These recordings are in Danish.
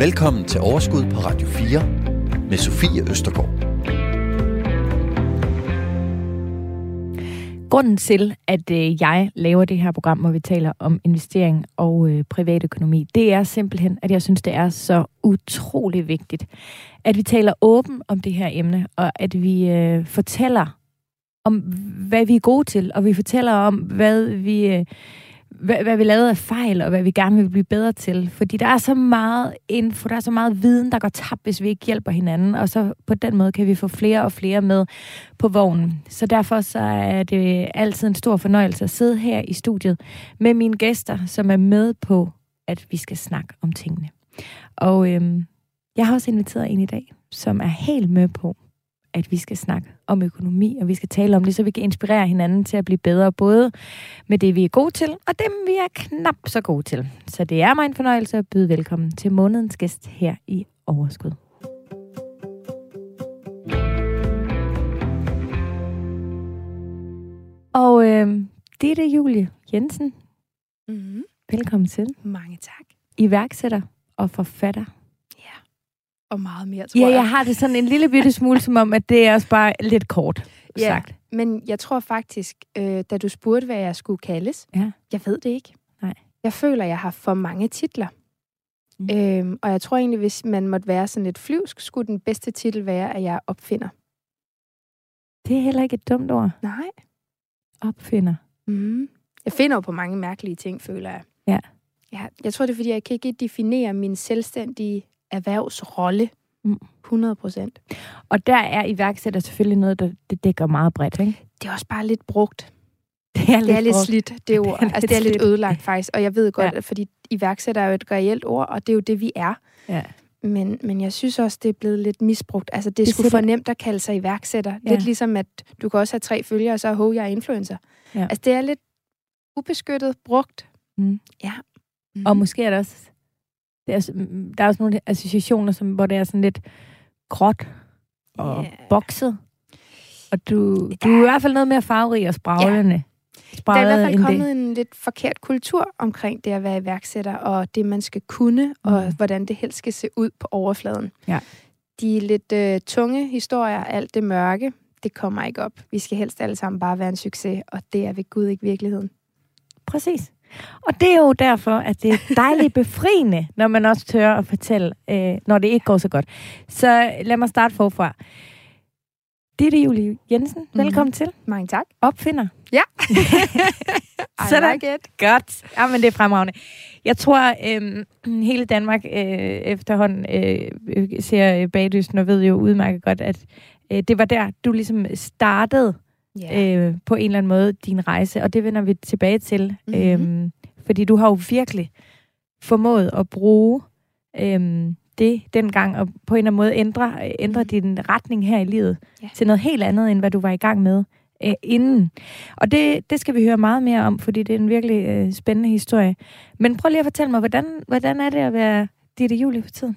Velkommen til Overskud på Radio 4 med Sofie Østergaard. Grunden til, at øh, jeg laver det her program, hvor vi taler om investering og øh, privatøkonomi, det er simpelthen, at jeg synes, det er så utrolig vigtigt, at vi taler åben om det her emne, og at vi øh, fortæller om, hvad vi er gode til, og vi fortæller om, hvad vi... Øh, hvad, hvad vi lavede af fejl, og hvad vi gerne vil blive bedre til. Fordi der er så meget info, der er så meget viden, der går tabt, hvis vi ikke hjælper hinanden. Og så på den måde kan vi få flere og flere med på vognen. Så derfor så er det altid en stor fornøjelse at sidde her i studiet med mine gæster, som er med på, at vi skal snakke om tingene. Og øhm, jeg har også inviteret en i dag, som er helt med på, at vi skal snakke om økonomi, og vi skal tale om det, så vi kan inspirere hinanden til at blive bedre, både med det, vi er gode til, og dem, vi er knap så gode til. Så det er mig en fornøjelse at byde velkommen til månedens gæst her i Overskud. Og øh, det er det, Julie Jensen. Mm-hmm. Velkommen til. Mange tak. Iværksætter og forfatter og meget mere, tror ja, jeg. jeg har det sådan en lille bitte smule, som om, at det er også bare lidt kort ja, sagt. men jeg tror faktisk, øh, da du spurgte, hvad jeg skulle kaldes, ja. jeg ved det ikke. Nej. Jeg føler, jeg har for mange titler. Mm. Øhm, og jeg tror egentlig, hvis man måtte være sådan lidt flyvsk, skulle den bedste titel være, at jeg opfinder. Det er heller ikke et dumt ord. Nej. Opfinder. Mm. Jeg finder jo på mange mærkelige ting, føler jeg. Ja. ja. Jeg tror, det er, fordi jeg kan ikke definere min selvstændige erhvervsrolle. 100 procent. Og der er iværksætter selvfølgelig noget, der det dækker meget bredt, ikke? Det er også bare lidt brugt. Det er, det er lidt slidt, det ord. Det er, altså, det er lidt ødelagt, faktisk. Og jeg ved godt, ja. at fordi iværksætter er jo et reelt ord, og det er jo det, vi er. Ja. Men, men jeg synes også, det er blevet lidt misbrugt. Altså, det er sgu for nemt at kalde sig iværksætter. Ja. Lidt ligesom, at du kan også have tre følgere, og så er jeg er influencer. Ja. Altså, det er lidt ubeskyttet, brugt. Mm. Ja. Mm. Og måske er det også det er, der er også nogle associationer, som, hvor det er sådan lidt gråt og yeah. bokset. Og du, du er i hvert fald noget mere farverig og spraglende. Yeah. Der er i hvert fald kommet det. en lidt forkert kultur omkring det at være iværksætter, og det, man skal kunne, mm. og hvordan det helst skal se ud på overfladen. Ja. De lidt øh, tunge historier, alt det mørke, det kommer ikke op. Vi skal helst alle sammen bare være en succes, og det er ved Gud ikke virkeligheden. Præcis. Og det er jo derfor, at det er dejligt befriende, når man også tør at fortælle, øh, når det ikke går så godt. Så lad mig starte forfra. Det er Julie Jensen. Mhm. Velkommen mm. til. Mange tak. Opfinder. Ja. I like it. Godt. Ja, men det er fremragende. Jeg tror, øh, hele Danmark øh, efterhånden øh, ser bagdysten og ved jo udmærket godt, at øh, det var der, du ligesom startede yeah. øh, på en eller anden måde din rejse, og det vender vi tilbage til. Mm-hmm. Øhm, fordi du har jo virkelig formået at bruge øhm, det dengang, og på en eller anden måde ændre, ændre mm. din retning her i livet yeah. til noget helt andet, end hvad du var i gang med øh, inden. Og det, det skal vi høre meget mere om, fordi det er en virkelig øh, spændende historie. Men prøv lige at fortælle mig, hvordan, hvordan er det at være Ditte Julie for tiden?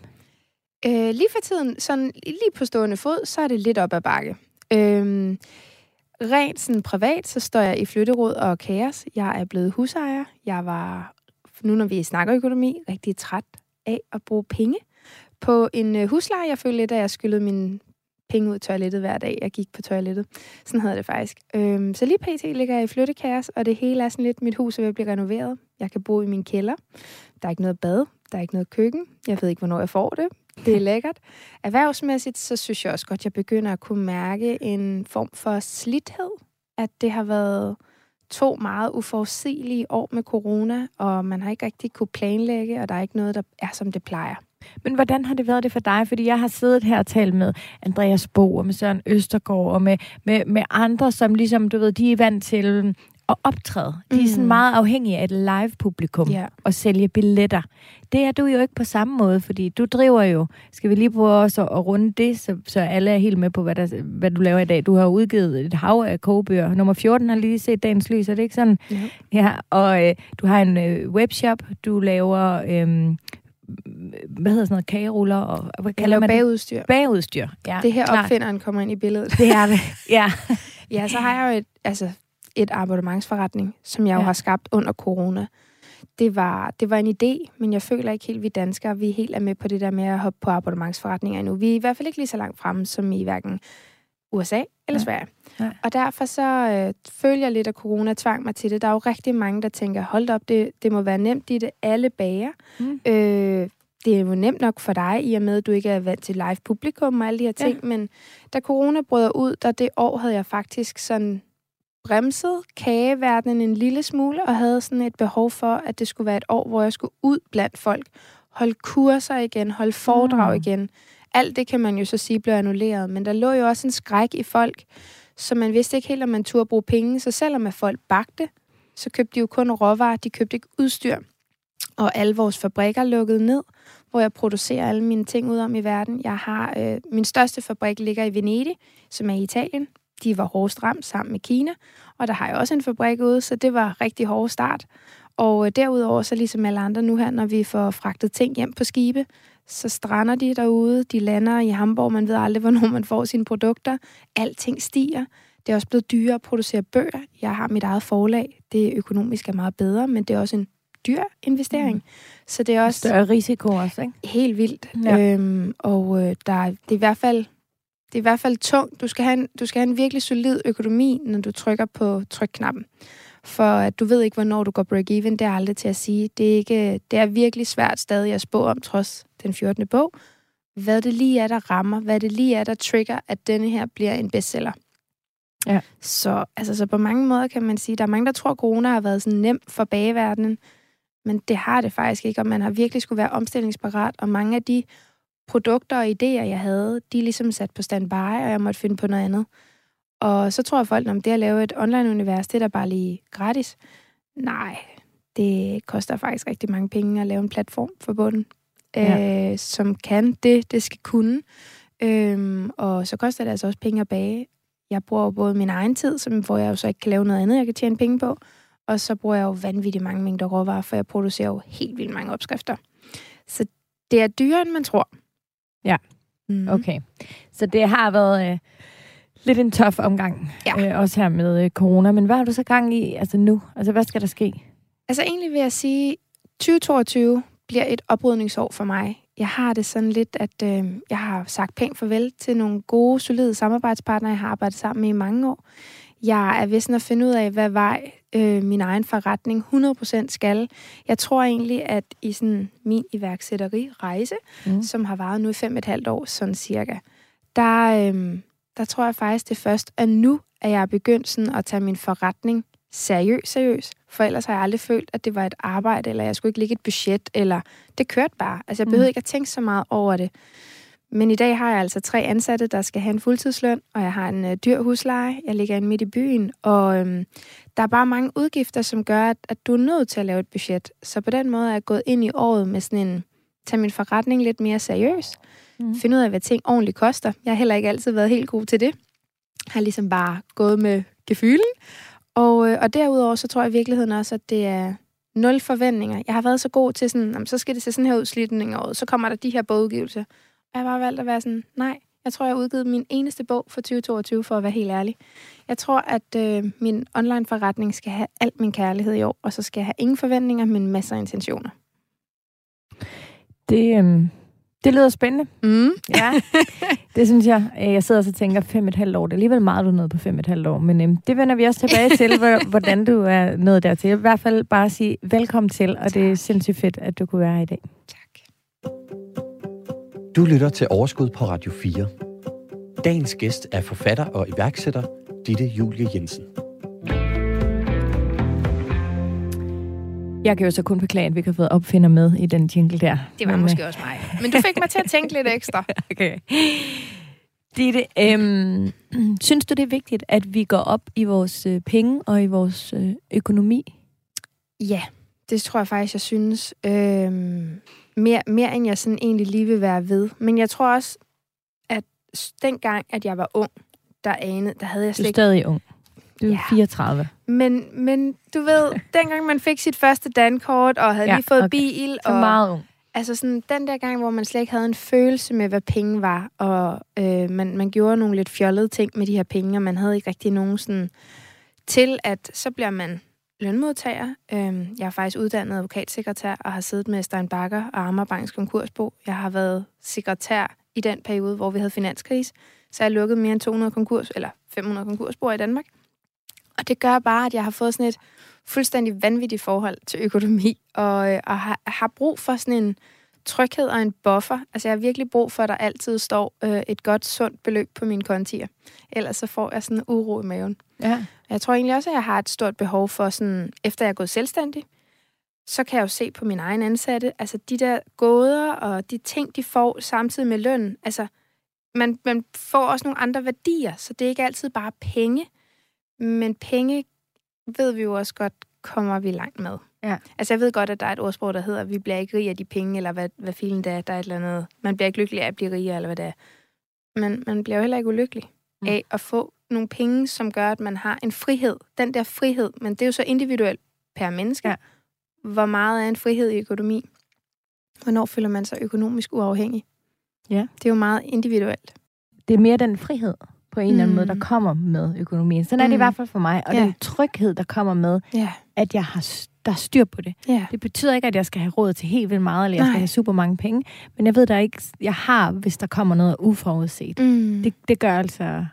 Øh, lige for tiden, sådan lige på stående fod, så er det lidt op ad bakke. Øh, Rent sådan privat, så står jeg i flytteråd og kaos. Jeg er blevet husejer. Jeg var, nu når vi snakker økonomi, rigtig træt af at bruge penge på en øh, husleje. Jeg følte lidt, at jeg skyllede mine penge ud i toilettet hver dag, jeg gik på toilettet. Sådan havde det faktisk. Øhm, så lige pt. ligger jeg i flyttekaos, og det hele er sådan lidt, mit hus er ved at blive renoveret. Jeg kan bo i min kælder. Der er ikke noget bad, der er ikke noget køkken. Jeg ved ikke, hvornår jeg får det. Det er lækkert. Erhvervsmæssigt, så synes jeg også godt, at jeg begynder at kunne mærke en form for slidhed. At det har været to meget uforudsigelige år med corona, og man har ikke rigtig kunne planlægge, og der er ikke noget, der er, som det plejer. Men hvordan har det været det for dig? Fordi jeg har siddet her og talt med Andreas Bo og med Søren Østergaard og med, med, med andre, som ligesom, du ved, de er vant til at optræde. De er sådan mm. meget afhængige af et live-publikum yeah. og sælge billetter. Det er du jo ikke på samme måde, fordi du driver jo, skal vi lige prøve også at runde det, så, så alle er helt med på, hvad, der, hvad du laver i dag. Du har udgivet et hav af kogebøger. Nummer 14 har lige set dagens lys, er det ikke sådan? Ja. ja og øh, du har en øh, webshop, du laver... Øh, hvad hedder sådan noget, kageruller og hvad kalder man bagudstyr. det? Bagudstyr. ja. Det her klart. opfinderen kommer ind i billedet. Det er det, ja. ja, så har jeg jo et, altså, et abonnementsforretning, som jeg ja. jo har skabt under corona. det var, det var en idé, men jeg føler ikke helt, vi danskere, vi helt er med på det der med at hoppe på abonnementsforretninger endnu. Vi er i hvert fald ikke lige så langt fremme, som i hverken USA eller Ja. Sverige. Ja. Og derfor så øh, følger jeg lidt, at corona tvang mig til det. Der er jo rigtig mange, der tænker, hold op, det, det må være nemt i det. Alle bager. Mm. Øh, det er jo nemt nok for dig, i og med, at du ikke er vant til live publikum og alle de her ting. Ja. Men da corona brød ud, der det år havde jeg faktisk sådan bremset kageverdenen en lille smule, og havde sådan et behov for, at det skulle være et år, hvor jeg skulle ud blandt folk. Holde kurser igen, holde foredrag Mm. igen. Alt det kan man jo så sige blev annulleret, men der lå jo også en skræk i folk, så man vidste ikke helt, om man turde bruge penge. Så selvom at folk bagte, så købte de jo kun råvarer, de købte ikke udstyr. Og alle vores fabrikker lukkede ned, hvor jeg producerer alle mine ting ud om i verden. Jeg har øh, min største fabrik ligger i Venedig, som er i Italien. De var hårdest ramt sammen med Kina, og der har jeg også en fabrik ude, så det var rigtig hård start. Og øh, derudover, så ligesom alle andre nu her, når vi får fragtet ting hjem på skibe, så strander de derude, de lander i Hamburg, man ved aldrig, hvornår man får sine produkter. Alting stiger. Det er også blevet dyrere at producere bøger. Jeg har mit eget forlag. Det økonomisk er meget bedre, men det er også en dyr investering. Mm. Så det er også Større risiko også, ikke? helt vildt. Ja. Øhm, og øh, der, er- det er i hvert fald det er i hvert fald tungt. Du skal, have en, du skal have en virkelig solid økonomi, når du trykker på trykknappen. For at du ved ikke, hvornår du går break-even. Det er aldrig til at sige. Det er, ikke, det er virkelig svært stadig at spå om, trods den 14. bog. Hvad det lige er, der rammer. Hvad det lige er, der trigger, at denne her bliver en bestseller. Ja. Så, altså, så på mange måder kan man sige, der er mange, der tror, at corona har været sådan nem for bageverdenen. Men det har det faktisk ikke, og man har virkelig skulle være omstillingsparat. Og mange af de produkter og idéer, jeg havde, de er ligesom sat på standby, og jeg måtte finde på noget andet. Og så tror jeg folk, om det at lave et online-univers, det er da bare lige gratis. Nej, det koster faktisk rigtig mange penge at lave en platform for bunden, Ja. øh, som kan det, det skal kunne. Øhm, og så koster det altså også penge at bage. Jeg bruger jo både min egen tid, som, hvor jeg jo så ikke kan lave noget andet, jeg kan tjene penge på, og så bruger jeg jo vanvittigt mange mængder råvarer, for jeg producerer jo helt vildt mange opskrifter. Så det er dyrere, end man tror. Ja. Mm. Okay. Så det har været øh, lidt en tof omgang, Ja. øh, også her med øh, corona. Men hvad har du så gang i altså nu? Altså, hvad skal der ske? Altså egentlig vil jeg sige, 2022 bliver et oprydningsår for mig. Jeg har det sådan lidt, at øh, jeg har sagt pænt farvel til nogle gode, solide samarbejdspartnere, jeg har arbejdet sammen med i mange år. Jeg er ved sådan at finde ud af, hvad vej øh, min egen forretning 100% skal. Jeg tror egentlig, at i sådan min iværksætteri-rejse, Mm. mm. som har varet nu i fem et halvt år, sådan cirka, der, øh, der tror jeg faktisk, det er først at nu, at jeg er begyndt sådan at tage min forretning seriøst, seriøst. For ellers har jeg aldrig følt, at det var et arbejde, eller jeg skulle ikke lægge et budget, eller det kørte bare. Altså, jeg Mm. behøvede ikke at tænke så meget over det. Men i dag har jeg altså tre ansatte, der skal have en fuldtidsløn, og jeg har en øh, dyr husleje. Jeg ligger inde midt i byen, og øhm, der er bare mange udgifter, som gør, at, at du er nødt til at lave et budget. Så på den måde er jeg gået ind i året med sådan en, tage min forretning lidt mere seriøs. Mm. Finde ud af, hvad ting ordentligt koster. Jeg har heller ikke altid været helt god til det. Jeg har ligesom bare gået med gefylen. Og, øh, og derudover, så tror jeg i virkeligheden også, at det er nul forventninger. Jeg har været så god til sådan, "Jamen, så skal det se sådan her ud slutningen af året, så kommer der de her bogudgivelser. Jeg har bare valgt at være sådan, nej, jeg tror, jeg har udgivet min eneste bog for 2022, for at være helt ærlig. Jeg tror, at øh, min online-forretning skal have alt min kærlighed i år, og så skal jeg have ingen forventninger, men masser af intentioner. Det, øhm, det lyder spændende. Mm. Ja, det synes jeg. Øh, Jeg sidder og så tænker, fem et halvt år, det er alligevel meget, du er nået på fem et halvt år. Men øhm, det vender vi også tilbage til, hvor- hvordan du er nået dertil. Jeg vil i hvert fald bare sige velkommen til, og det er sindssygt fedt, at du kunne være her i dag. Du lytter til Overskud på Radio 4. Dagens gæst er forfatter og iværksætter Ditte Julie Jensen. Jeg kan jo så kun beklage, at vi ikke har fået opfinder med i den jingle der. Det var Men, måske også mig. Men du fik mig til at tænke lidt ekstra. Okay. Ditte, øhm, synes du, det er vigtigt, at vi går op i vores øh, penge og i vores øh, økonomi? Ja, det tror jeg faktisk, jeg synes. Øhm, mere, mere end jeg sådan egentlig lige vil være ved. Men jeg tror også, at dengang, at jeg var ung, der anede, der havde jeg Du er slet stadig ung. Du er Ja. 34. Men, men du ved, dengang man fik sit første dankort, og havde Ja, lige fået okay. bil, og meget ung. altså sådan, den der gang, hvor man slet ikke havde en følelse med, hvad penge var, og øh, man, man gjorde nogle lidt fjollede ting med de her penge, og man havde ikke rigtig nogen sådan til, at så bliver man lønmodtager. Øhm, jeg er faktisk uddannet advokatsekretær og har siddet med Stein Bakker og Amagerbanks konkursbo. Jeg har været sekretær i den periode, hvor vi havde finanskrise. Så jeg lukkede mere end 200 konkurs, eller 500 konkursboer i Danmark. Og det gør bare, at jeg har fået sådan et fuldstændig vanvittigt forhold til økonomi, og, øh, og har, har brug for sådan en tryghed og en buffer. Altså, jeg har virkelig brug for, at der altid står øh, et godt, sundt beløb på mine kontier. Ellers så får jeg sådan en uro i maven. Ja. Jeg tror egentlig også, at jeg har et stort behov for sådan, efter jeg er gået selvstændig, så kan jeg jo se på min egen ansatte, altså de der gåder og de ting, de får samtidig med løn. Altså, man, man får også nogle andre værdier, så det er ikke altid bare penge. Men penge ved vi jo også godt, kommer vi langt med. Ja. Altså, jeg ved godt, at der er et ordsprog, der hedder, vi bliver ikke rige af de penge, eller hvad, hvad filen det er, der er et eller andet. Man bliver ikke lykkelig af at blive rigere, eller hvad det er. Men man bliver jo heller ikke ulykkelig Mm. af at få nogle penge, som gør, at man har en frihed. Den der frihed, men det er jo så individuelt per menneske. Ja. Hvor meget er en frihed i økonomi? Hvornår føler man sig økonomisk uafhængig? Ja. Det er jo meget individuelt. Det er mere den frihed på en eller anden måde, der Mm. kommer med økonomien. Sådan er det i Mm. hvert fald for mig. Og Ja. den tryghed, der kommer med, Ja. at jeg har, der er styr på det. Ja. Det betyder ikke, at jeg skal have råd til helt vildt meget, eller jeg skal Nej. have super mange penge. Men jeg ved der ikke, jeg har, hvis der kommer noget uforudset. Mm. Det, det gør altså...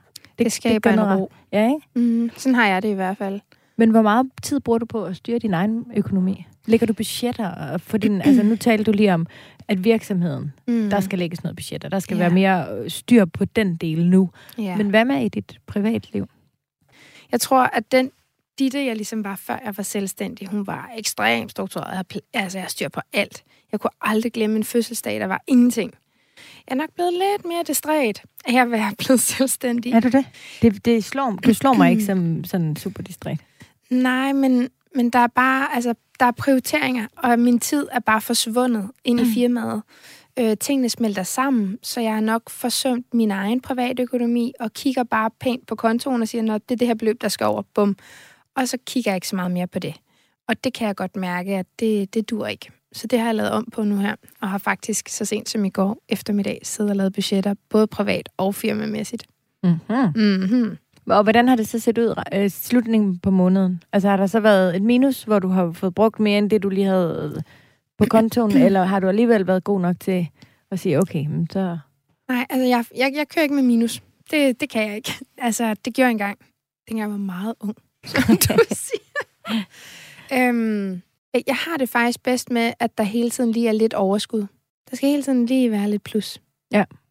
Det, det skaber gør en ro. Ja, ikke? Mm. Sådan har jeg det i hvert fald. Men hvor meget tid bruger du på at styre din egen økonomi? Lægger du budgetter for din... altså nu talte du lige om, at virksomheden, Mm. der skal lægges noget budgetter. Der skal Ja. være mere øh, styr på den del nu. ja. Men hvad med i dit privatliv? Jeg tror, at den Ditte, jeg ligesom var, før jeg var selvstændig, hun var ekstremt struktureret. Altså, jeg styr på alt. Jeg kunne aldrig glemme en fødselsdag, der var ingenting. Jeg er nok blevet lidt mere distræt af at være blevet selvstændig. Er du det? det, det slår, du slår mig ikke som sådan super distræt. Nej, men, men der er bare, altså, der er prioriteringer, og min tid er bare forsvundet ind i Mm. firmaet. Øh, tingene smelter sammen, så jeg har nok forsømt min egen privatøkonomi, og kigger bare pænt på kontoen og siger, at det er det her beløb, der skal over, bum. Og så kigger jeg ikke så meget mere på det. Og det kan jeg godt mærke, at det, det dur ikke. Så det har jeg lavet om på nu her, og har faktisk så sent som i går eftermiddag siddet og lavet budgetter, både privat og firmamæssigt. Mm-hmm. Mm-hmm. Og hvordan har det så set ud øh, slutningen på måneden? Altså har der så været et minus, hvor du har fået brugt mere end det, du lige havde på kontoen, eller har du alligevel været god nok til at sige, okay, men så... Nej, altså jeg, jeg, jeg kører ikke med minus. Det, det kan jeg ikke. Altså, det gjorde jeg engang. Dengang jeg var meget ung, som du siger. øhm, jeg har det faktisk bedst med, at der hele tiden lige er lidt overskud. Der skal hele tiden lige være lidt plus.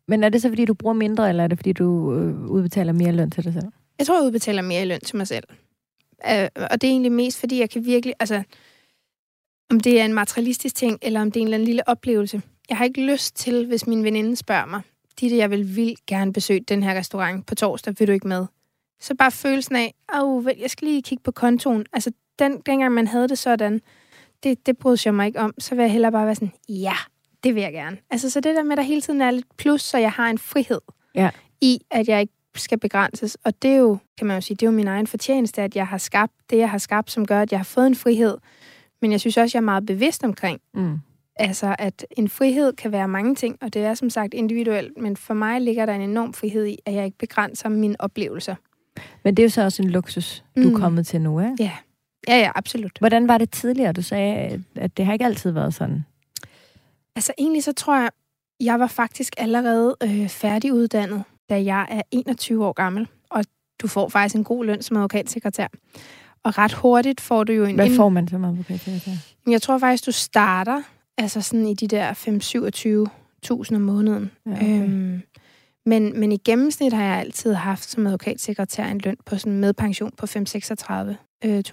Men er det så, fordi du bruger mindre, eller er det, fordi du øh, udbetaler mere løn til dig selv? Jeg tror, jeg udbetaler mere løn til mig selv. Øh, og det er egentlig mest, fordi jeg kan virkelig... Altså, om det er en materialistisk ting, eller om det er en eller anden lille oplevelse. Jeg har ikke lyst til, hvis min veninde spørger mig, Ditte, jeg vil vildt gerne besøge den her restaurant på torsdag, vil du ikke med? Så bare følelsen af, åh, vel, jeg skal lige kigge på kontoen. Altså, den, dengang man havde det sådan, det, det brød jeg mig ikke om. Så vil jeg hellere bare være sådan, ja, det vil jeg gerne. Altså, så det der med, at der hele tiden er lidt plus, så jeg har en frihed Ja. i, at jeg ikke skal begrænses. Og det er jo, kan man jo sige, det er jo min egen fortjeneste, at jeg har skabt det, jeg har skabt, som gør, at jeg har fået en frihed. Men jeg synes også, jeg er meget bevidst omkring, Mm. altså at en frihed kan være mange ting, og det er som sagt individuelt, men for mig ligger der en enorm frihed i, at jeg ikke begrænser mine oplevelser. Men det er jo så også en luksus, du er Mm. kommet til nu, ikke? Ja, ja, ja absolut. Hvordan var det tidligere? Du sagde, at- det har ikke altid været sådan. Altså egentlig så tror jeg, jeg var faktisk allerede øh, færdiguddannet, da jeg er 21 år gammel, og du får faktisk en god løn som advokatsekretær. Og ret hurtigt får du jo en... Hvad får man som advokat? Jeg tror faktisk, du starter altså sådan i de der 5-27.000 om måneden. Ja, okay. Øhm, men, men i gennemsnit har jeg altid haft som advokatsekretær en løn på sådan med pension på 5-36.000. Øh,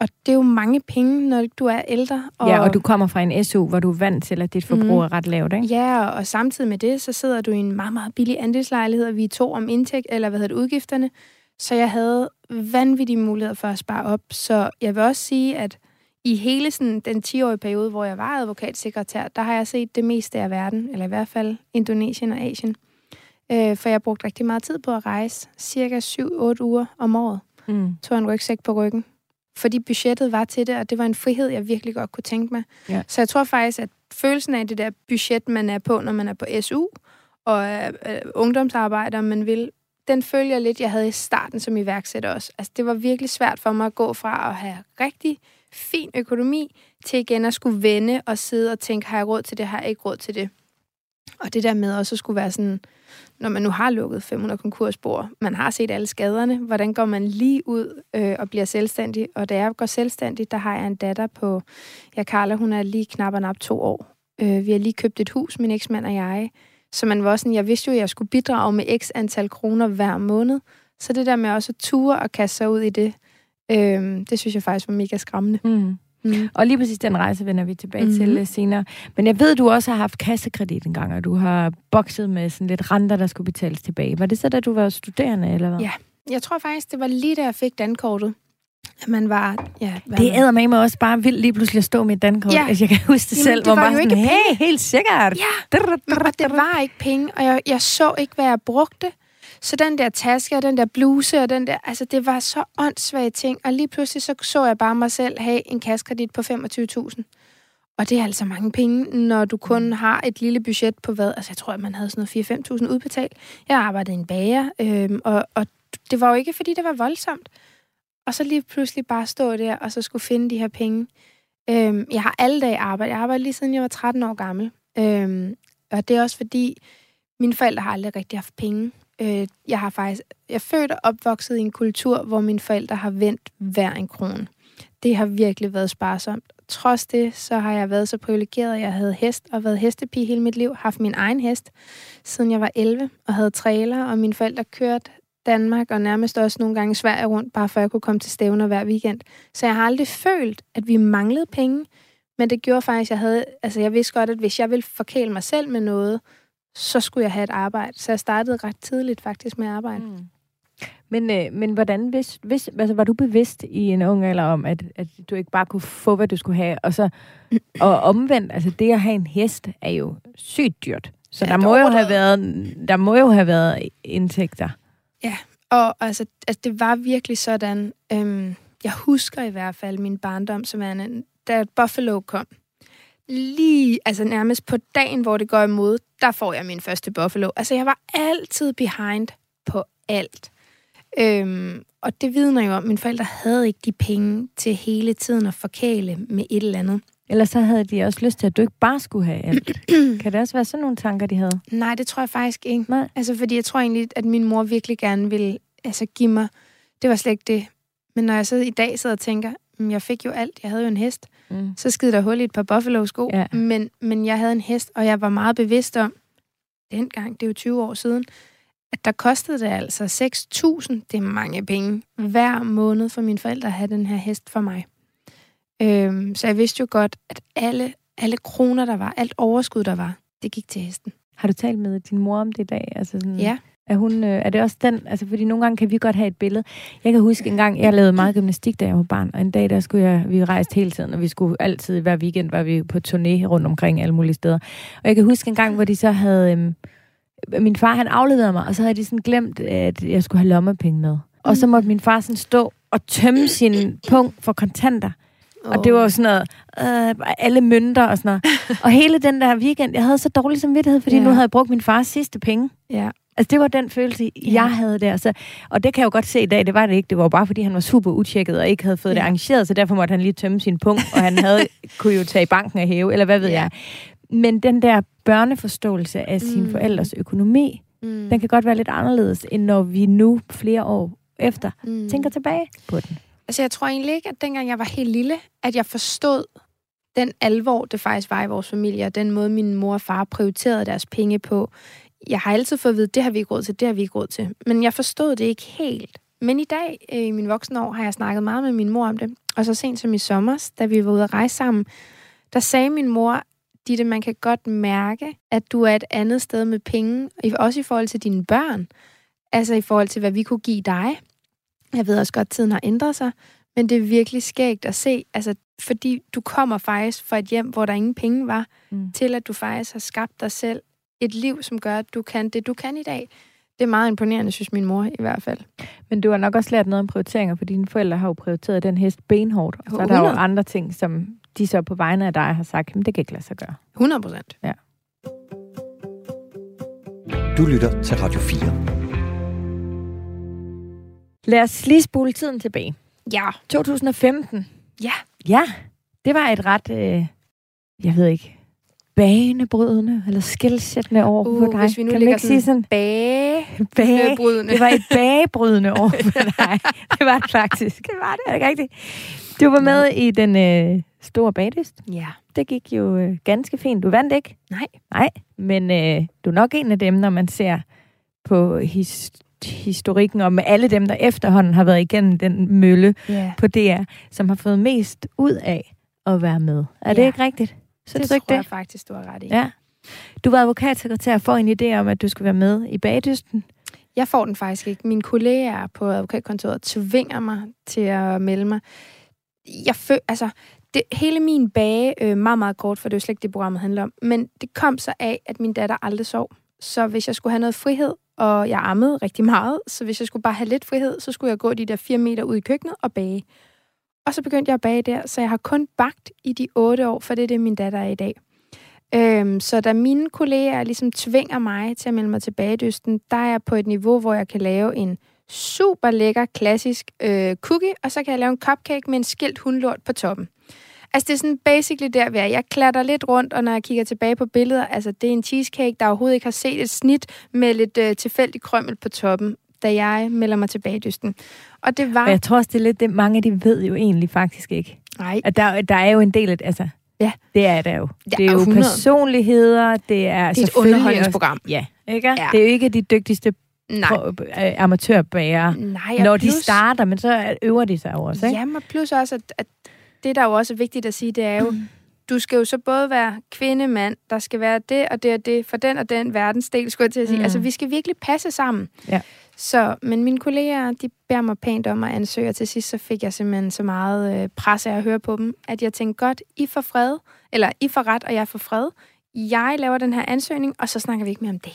og det er jo mange penge, når du er ældre. Og, Ja, og du kommer fra en SU, hvor du er vant til, at dit forbrug Mhm. er ret lavt, ikke? Ja, og samtidig med det, så sidder du i en meget, meget billig andelslejlighed, og vi er to om indtægt, eller hvad hedder det, udgifterne. Så jeg havde vanvittige muligheder for at spare op. Så jeg vil også sige, at i hele sådan, den 10-årige periode, hvor jeg var advokatsekretær, der har jeg set det meste af verden, eller i hvert fald Indonesien og Asien. Øh, for jeg brugte rigtig meget tid på at rejse, cirka 7-8 uger om året. Mm. Tog en rygsæk på ryggen. Fordi budgettet var til det, og det var en frihed, jeg virkelig godt kunne tænke mig. Ja. Så jeg tror faktisk, at følelsen af det der budget, man er på, når man er på SU, og øh, ungdomsarbejder, man vil, den følger lidt, jeg havde i starten som iværksætter også. Altså, det var virkelig svært for mig at gå fra at have rigtig fin økonomi, til igen at skulle vende og sidde og tænke, har jeg råd til det, har jeg ikke råd til det? Og det der med også at skulle være sådan, når man nu har lukket 500 konkursbord, man har set alle skaderne, hvordan går man lige ud øh, og bliver selvstændig? Og da jeg går selvstændig, der har jeg en datter på, ja, Carla, hun er lige knap og nap to år. Øh, vi har lige købt et hus, min eksmand og jeg. Så man var sådan, jeg vidste jo, at jeg skulle bidrage med x antal kroner hver måned. Så det der med også at ture og kaste sig ud i det, øh, det synes jeg faktisk var mega skræmmende. Mm. Mm. Og lige præcis den rejse vender vi tilbage mm. til senere. Men jeg ved, du også har haft kassekredit en gang, og du har bokset med sådan lidt renter, der skulle betales tilbage. Var det så, da du var studerende, eller hvad? Ja, jeg tror faktisk, det var lige da jeg fik dankortet. At man var... Ja, det æder med mig også bare vildt lige pludselig at stå med et dankort. Ja. Altså, jeg kan huske det Jamen, selv, det hvor man var sådan, hey, helt sikkert. Ja, og det var ikke penge, og jeg, jeg så ikke, hvad jeg brugte. Så den der taske og den der bluse og den der, altså det var så åndssvage ting. Og lige pludselig så så jeg bare mig selv have en kaskredit på 25.000. Og det er altså mange penge, når du kun har et lille budget på hvad? Altså jeg tror, at man havde sådan noget 4-5.000 udbetalt. Jeg arbejdede i en bager, øhm, og, og det var jo ikke, fordi det var voldsomt. Og så lige pludselig bare stå der, og så skulle finde de her penge. Øhm, jeg har alle dage arbejdet. Jeg har arbejdet lige siden jeg var 13 år gammel. Øhm, og det er også fordi, mine forældre har aldrig rigtig haft penge. Øh, jeg har faktisk, jeg er født og opvokset i en kultur, hvor mine forældre har vendt hver en krone. Det har virkelig været sparsomt. Trods det, så har jeg været så privilegeret, at jeg havde hest og været hestepige hele mit liv. Haft min egen hest, siden jeg var 11, og havde trailer, og mine forældre kørte Danmark og nærmest også nogle gange Sverige rundt, bare for at jeg kunne komme til stævner hver weekend. Så jeg har aldrig følt, at vi manglede penge, men det gjorde faktisk, at jeg havde, altså jeg vidste godt, at hvis jeg ville forkæle mig selv med noget, så skulle jeg have et arbejde. Så jeg startede ret tidligt faktisk med at arbejde. Mm. Men, øh, men hvordan, hvis, hvis, altså, var du bevidst i en ung alder om, at, at du ikke bare kunne få, hvad du skulle have, og så og omvendt, altså det at have en hest er jo sygt dyrt. Så ja, der, må jo have været, der må jo have været indtægter. Ja, og altså, altså det var virkelig sådan, øhm, jeg husker i hvert fald min barndom, som er, da Buffalo kom, lige, altså nærmest på dagen, hvor det går imod, der får jeg min første Buffalo. Altså, jeg var altid behind på alt. Øhm, og det vidner jo om, at mine forældre havde ikke de penge til hele tiden at forkæle med et eller andet. Eller så havde de også lyst til, at du ikke bare skulle have alt. kan det også være sådan nogle tanker, de havde? Nej, det tror jeg faktisk ikke. Nej. Altså, fordi jeg tror egentlig, at min mor virkelig gerne ville altså, give mig... Det var slet ikke det. Men når jeg så i dag sidder og tænker, jeg fik jo alt. Jeg havde jo en hest. Mm. Så skide der hul i et par Buffalo-sko. Ja. Men, men jeg havde en hest, og jeg var meget bevidst om, dengang, det er jo 20 år siden, at der kostede det altså 6.000, det er mange penge, hver måned for mine forældre at have den her hest for mig. Øhm, så jeg vidste jo godt, at alle, alle kroner, der var, alt overskud, der var, det gik til hesten. Har du talt med din mor om det i dag? Altså sådan... Ja. Er, hun, øh, er det også den, altså fordi nogle gange kan vi godt have et billede. Jeg kan huske en gang, jeg lavede meget gymnastik, da jeg var barn, og en dag, der skulle jeg, vi rejste hele tiden, og vi skulle altid, hver weekend var vi på turné rundt omkring alle mulige steder. Og jeg kan huske en gang, hvor de så havde, øh, min far han afleverede mig, og så havde de sådan glemt, at jeg skulle have lommepenge med. Og så måtte min far sådan stå og tømme sin punkt for kontanter. Oh. Og det var jo sådan noget, øh, alle mønter og sådan noget. og hele den der weekend, jeg havde så dårlig samvittighed, fordi yeah. nu havde jeg brugt min fars sidste penge. Ja. Altså, det var den følelse, ja. jeg havde der. Så, og det kan jeg jo godt se i dag, det var det ikke. Det var bare, fordi han var super utjekket og ikke havde fået ja. det arrangeret, så derfor måtte han lige tømme sin punkt, og han havde, kunne jo tage i banken og hæve, eller hvad ved ja. jeg. Men den der børneforståelse af sin mm. forældres økonomi, mm. den kan godt være lidt anderledes, end når vi nu, flere år efter, mm. tænker tilbage på den. Altså, jeg tror egentlig ikke, at dengang jeg var helt lille, at jeg forstod den alvor, det faktisk var i vores familie, og den måde, min mor og far prioriterede deres penge på jeg har altid fået at vide, det har vi ikke råd til, det har vi ikke råd til. Men jeg forstod det ikke helt. Men i dag, øh, i min voksne år, har jeg snakket meget med min mor om det. Og så sent som i sommer, da vi var ude at rejse sammen, der sagde min mor, Ditte, man kan godt mærke, at du er et andet sted med penge, også i forhold til dine børn. Altså i forhold til, hvad vi kunne give dig. Jeg ved også godt, at tiden har ændret sig, men det er virkelig skægt at se, altså, fordi du kommer faktisk fra et hjem, hvor der ingen penge var, mm. til at du faktisk har skabt dig selv et liv, som gør, at du kan det, du kan i dag. Det er meget imponerende, synes min mor i hvert fald. Men du har nok også lært noget om prioriteringer, for dine forældre har jo prioriteret den hest benhårdt. Og så er der jo andre ting, som de så på vegne af dig har sagt, men det kan ikke lade sig gøre. 100 procent. Ja. Du lytter til Radio 4. Lad os lige spole tiden tilbage. Ja. 2015. Ja. Ja, det var et ret, øh, jeg ved ikke, banebrydende eller skilsættende år Uh, for dig. hvis vi nu kan man ikke sige sådan? Bage. Bage. Det var et bagebrydende år for dig. Det var det faktisk. Det var det. Er det ikke rigtigt? Du var med i den øh, store bagdyst. Ja. Det gik jo øh, ganske fint. Du vandt ikke. Nej. Nej, men øh, du er nok en af dem, når man ser på his, historikken, og med alle dem, der efterhånden har været igennem den mølle Ja. på DR, som har fået mest ud af at være med. Er det Ja. ikke rigtigt? Synes det ikke tror det? jeg faktisk, du har ret i. Ja. Du var advokatsekretær for en idé om, at du skulle være med i bagdysten. Jeg får den faktisk ikke. Mine kolleger på advokatkontoret tvinger mig til at melde mig. Jeg føl, altså, det, hele min bage, øh, meget, meget kort, for det er jo slet ikke det, programmet handler om, men det kom så af, at min datter aldrig sov. Så hvis jeg skulle have noget frihed, og jeg ammede rigtig meget, så hvis jeg skulle bare have lidt frihed, så skulle jeg gå de der 4 meter ud i køkkenet og bage. Og så begyndte jeg at bage der, så jeg har kun bagt i de 8 år, for det er det, min datter er i dag. Øhm, så da mine kolleger ligesom tvinger mig til at melde mig til bagdysten, der er jeg på et niveau, hvor jeg kan lave en super lækker, klassisk øh, cookie, og så kan jeg lave en cupcake med en skilt hundlort på toppen. Altså, det er sådan basically der, vi er. Jeg klatter lidt rundt, og når jeg kigger tilbage på billeder, altså, det er en cheesecake, der overhovedet ikke har set et snit med lidt øh, tilfældig krømmel på toppen, da jeg melder mig til bagdysten. Og det var... Og jeg tror også, det er lidt det, mange de ved jo egentlig faktisk ikke. Nej, At der, der er jo en del af det, altså... Ja. Det er der jo. Det er er jo 100. personligheder, det er, det er et underholdningsprogram. Også, ja, ikke? Ja. Det er jo ikke de dygtigste Nej. pro- øh, amatørbærere, Nej, når og de plus- starter, men så øver de sig jo også, ikke? Jamen, plus også, at, at det, der er jo også er vigtigt at sige, det er jo, mm. du skal jo så både være kvinde, mand, der skal være det og det og det, for den og den verdensdel, skulle jeg til at sige. Mm. Altså, vi skal virkelig passe sammen. Ja. Så, men mine kolleger, de beder mig pænt om at ansøge, og til sidst så fik jeg simpelthen så meget øh, pres af at høre på dem, at jeg tænkte, godt, I får fred, eller I får ret, og jeg får fred. Jeg laver den her ansøgning, og så snakker vi ikke mere om det.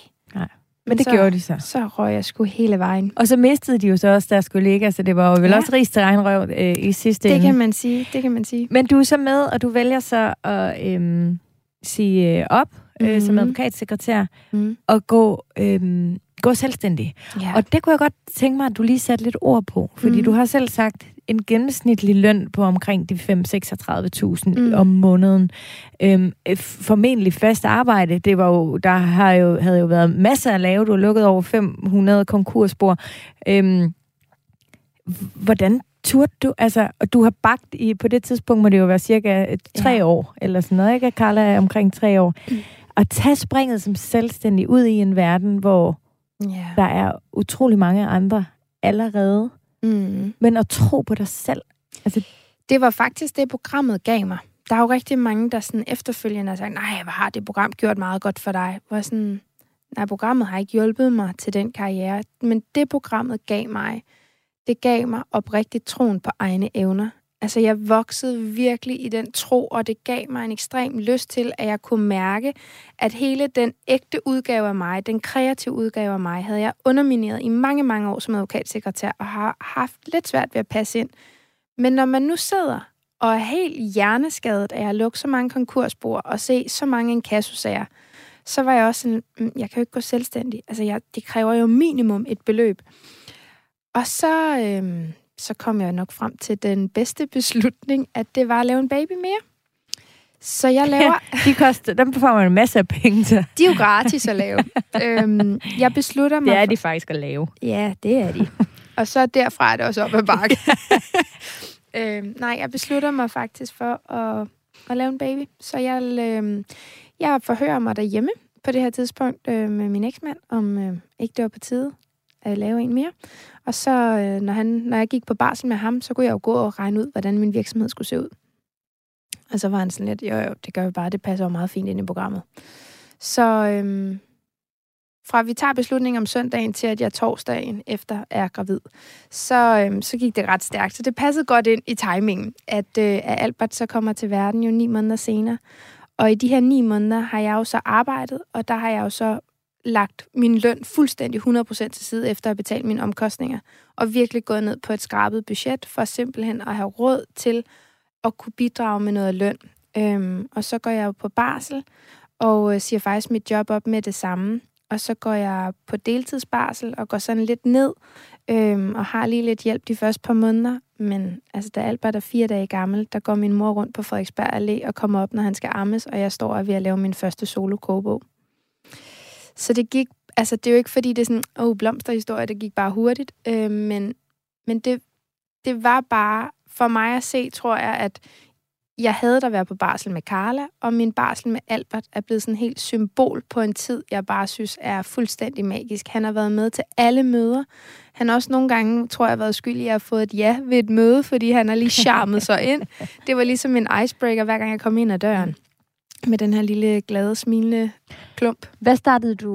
Men det så, gjorde de så. Så røg jeg sgu hele vejen. Og så mistede de jo så også deres kollega, så det var jo vel Ja. også ris til egen røv øh, i sidste Det ende. kan man sige, det kan man sige. Men du er så med, og du vælger så at øhm, sige øh, op øh, Mhm. som advokatsekretær Mm. og gå, øhm, gå selvstændig. Ja. Og det kunne jeg godt tænke mig, at du lige satte lidt ord på. Fordi Mhm. du har selv sagt en gennemsnitlig løn på omkring de 5-36.000 Mm. om måneden. Øhm, øh, formentlig fast arbejde. Det var jo, der har jo, havde jo været masser at lave. Du har lukket over 500 konkursspor. Øhm, hvordan turde du? Altså, og du har bagt i, på det tidspunkt må det jo være cirka tre Ja. år, eller sådan noget, ikke? Carla er omkring tre år. Mm. At tage springet som selvstændig ud i en verden, hvor ja. der er utrolig mange andre allerede, Mm. men at tro på dig selv. Altså, Det var faktisk det, programmet gav mig. Der er jo rigtig mange, der sådan efterfølgende har sagt, nej, hvor har det program gjort meget godt for dig? Hvor sådan, nej, programmet har ikke hjulpet mig til den karriere, men det programmet gav mig, det gav mig oprigtigt troen på egne evner. Altså, jeg voksede virkelig i den tro, og det gav mig en ekstrem lyst til, at jeg kunne mærke, at hele den ægte udgave af mig, den kreative udgave af mig, havde jeg undermineret i mange, mange år som advokatsekretær, og har haft lidt svært ved at passe ind. Men når man nu sidder og er helt hjerneskadet af at lukke så mange konkursbord og se så mange inkassosager, så var jeg også sådan, mm, jeg kan jo ikke gå selvstændig. Altså, jeg, det kræver jo minimum et beløb. Og så, øh, så kom jeg nok frem til den bedste beslutning, at det var at lave en baby mere. Så jeg laver... de koster, dem får man en masse af penge til. De er jo gratis at lave. øhm, jeg beslutter mig... Det er for- de faktisk at lave. Ja, det er de. og så derfra er det også op ad bakke. øhm, nej, jeg beslutter mig faktisk for at, at lave en baby. Så jeg, øhm, jeg forhører mig derhjemme på det her tidspunkt øh, med min eksmand, om øh, ikke det var på tide øh, lave en mere. Og så, øh, når, han, når jeg gik på barsel med ham, så kunne jeg jo gå og regne ud, hvordan min virksomhed skulle se ud. Og så var han sådan lidt, jo jo, det gør vi bare, det passer jo meget fint ind i programmet. Så øhm, fra vi tager beslutningen om søndagen til, at jeg torsdagen efter er gravid, så, øhm, så gik det ret stærkt. Så det passede godt ind i timingen, at, øh, at Albert så kommer til verden jo ni måneder senere. Og i de her ni måneder har jeg jo så arbejdet, og der har jeg jo så lagt min løn fuldstændig 100% til side efter at have betalt mine omkostninger. Og virkelig gået ned på et skrabet budget for simpelthen at have råd til at kunne bidrage med noget løn. Øhm, og så går jeg jo på barsel og øh, siger faktisk mit job op med det samme. og så går jeg på deltidsbarsel og går sådan lidt ned, øhm, og har lige lidt hjælp de første par måneder. Men altså, da Albert er fire dage gammel, der går min mor rundt på Frederiksberg Allé og kommer op, når han skal ammes, og jeg står og er ved at lave min første solo kogebog. Så det gik, altså det er jo ikke fordi, det er sådan, åh, oh, blomsterhistorie, det gik bare hurtigt, øh, men, men det, det var bare, for mig at se, tror jeg, at jeg havde der været på barsel med Carla, og min barsel med Albert er blevet sådan helt symbol på en tid, jeg bare synes er fuldstændig magisk. Han har været med til alle møder. Han har også nogle gange, tror jeg, været skyldig, at jeg har fået et ja ved et møde, fordi han har lige charmet sig ind. Det var ligesom en icebreaker, hver gang jeg kom ind ad døren. Med den her lille, glade, smilende klump. Hvad startede du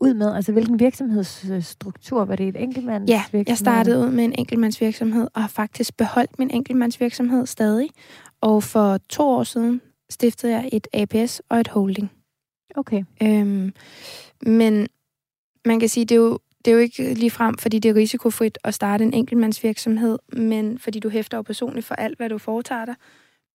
ud med? Altså, hvilken virksomhedsstruktur? Var det et enkeltmandsvirksomhed? Ja, jeg startede ud med en enkeltmandsvirksomhed, og har faktisk beholdt min enkeltmandsvirksomhed stadig. Og for to år siden stiftede jeg et APS og et holding. Okay. Øhm, men man kan sige, det er jo det er jo ikke lige frem, fordi det er risikofrit at starte en enkeltmandsvirksomhed, men fordi du hæfter jo personligt for alt, hvad du foretager dig.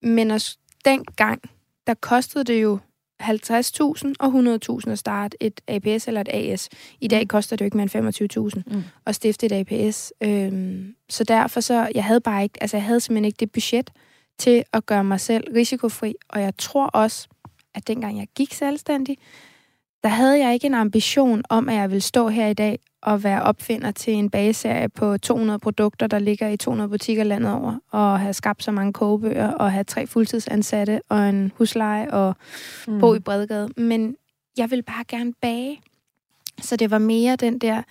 Men også dengang, der kostede det jo 50.000 og 100.000 at starte et APS eller et AS. I dag mm. koster det jo ikke mere end 25.000 mm. at stifte et APS. Øhm, så derfor så, jeg havde bare ikke, altså jeg havde simpelthen ikke det budget til at gøre mig selv risikofri, og jeg tror også, at dengang jeg gik selvstændig, der havde jeg ikke en ambition om, at jeg ville stå her i dag og være opfinder til en bageserie på 200 produkter, der ligger i 200 butikker landet over, og have skabt så mange kogebøger, og have tre fuldtidsansatte, og en husleje, og mm. bo i Bredgade. Men jeg vil bare gerne bage. Så det var mere den der...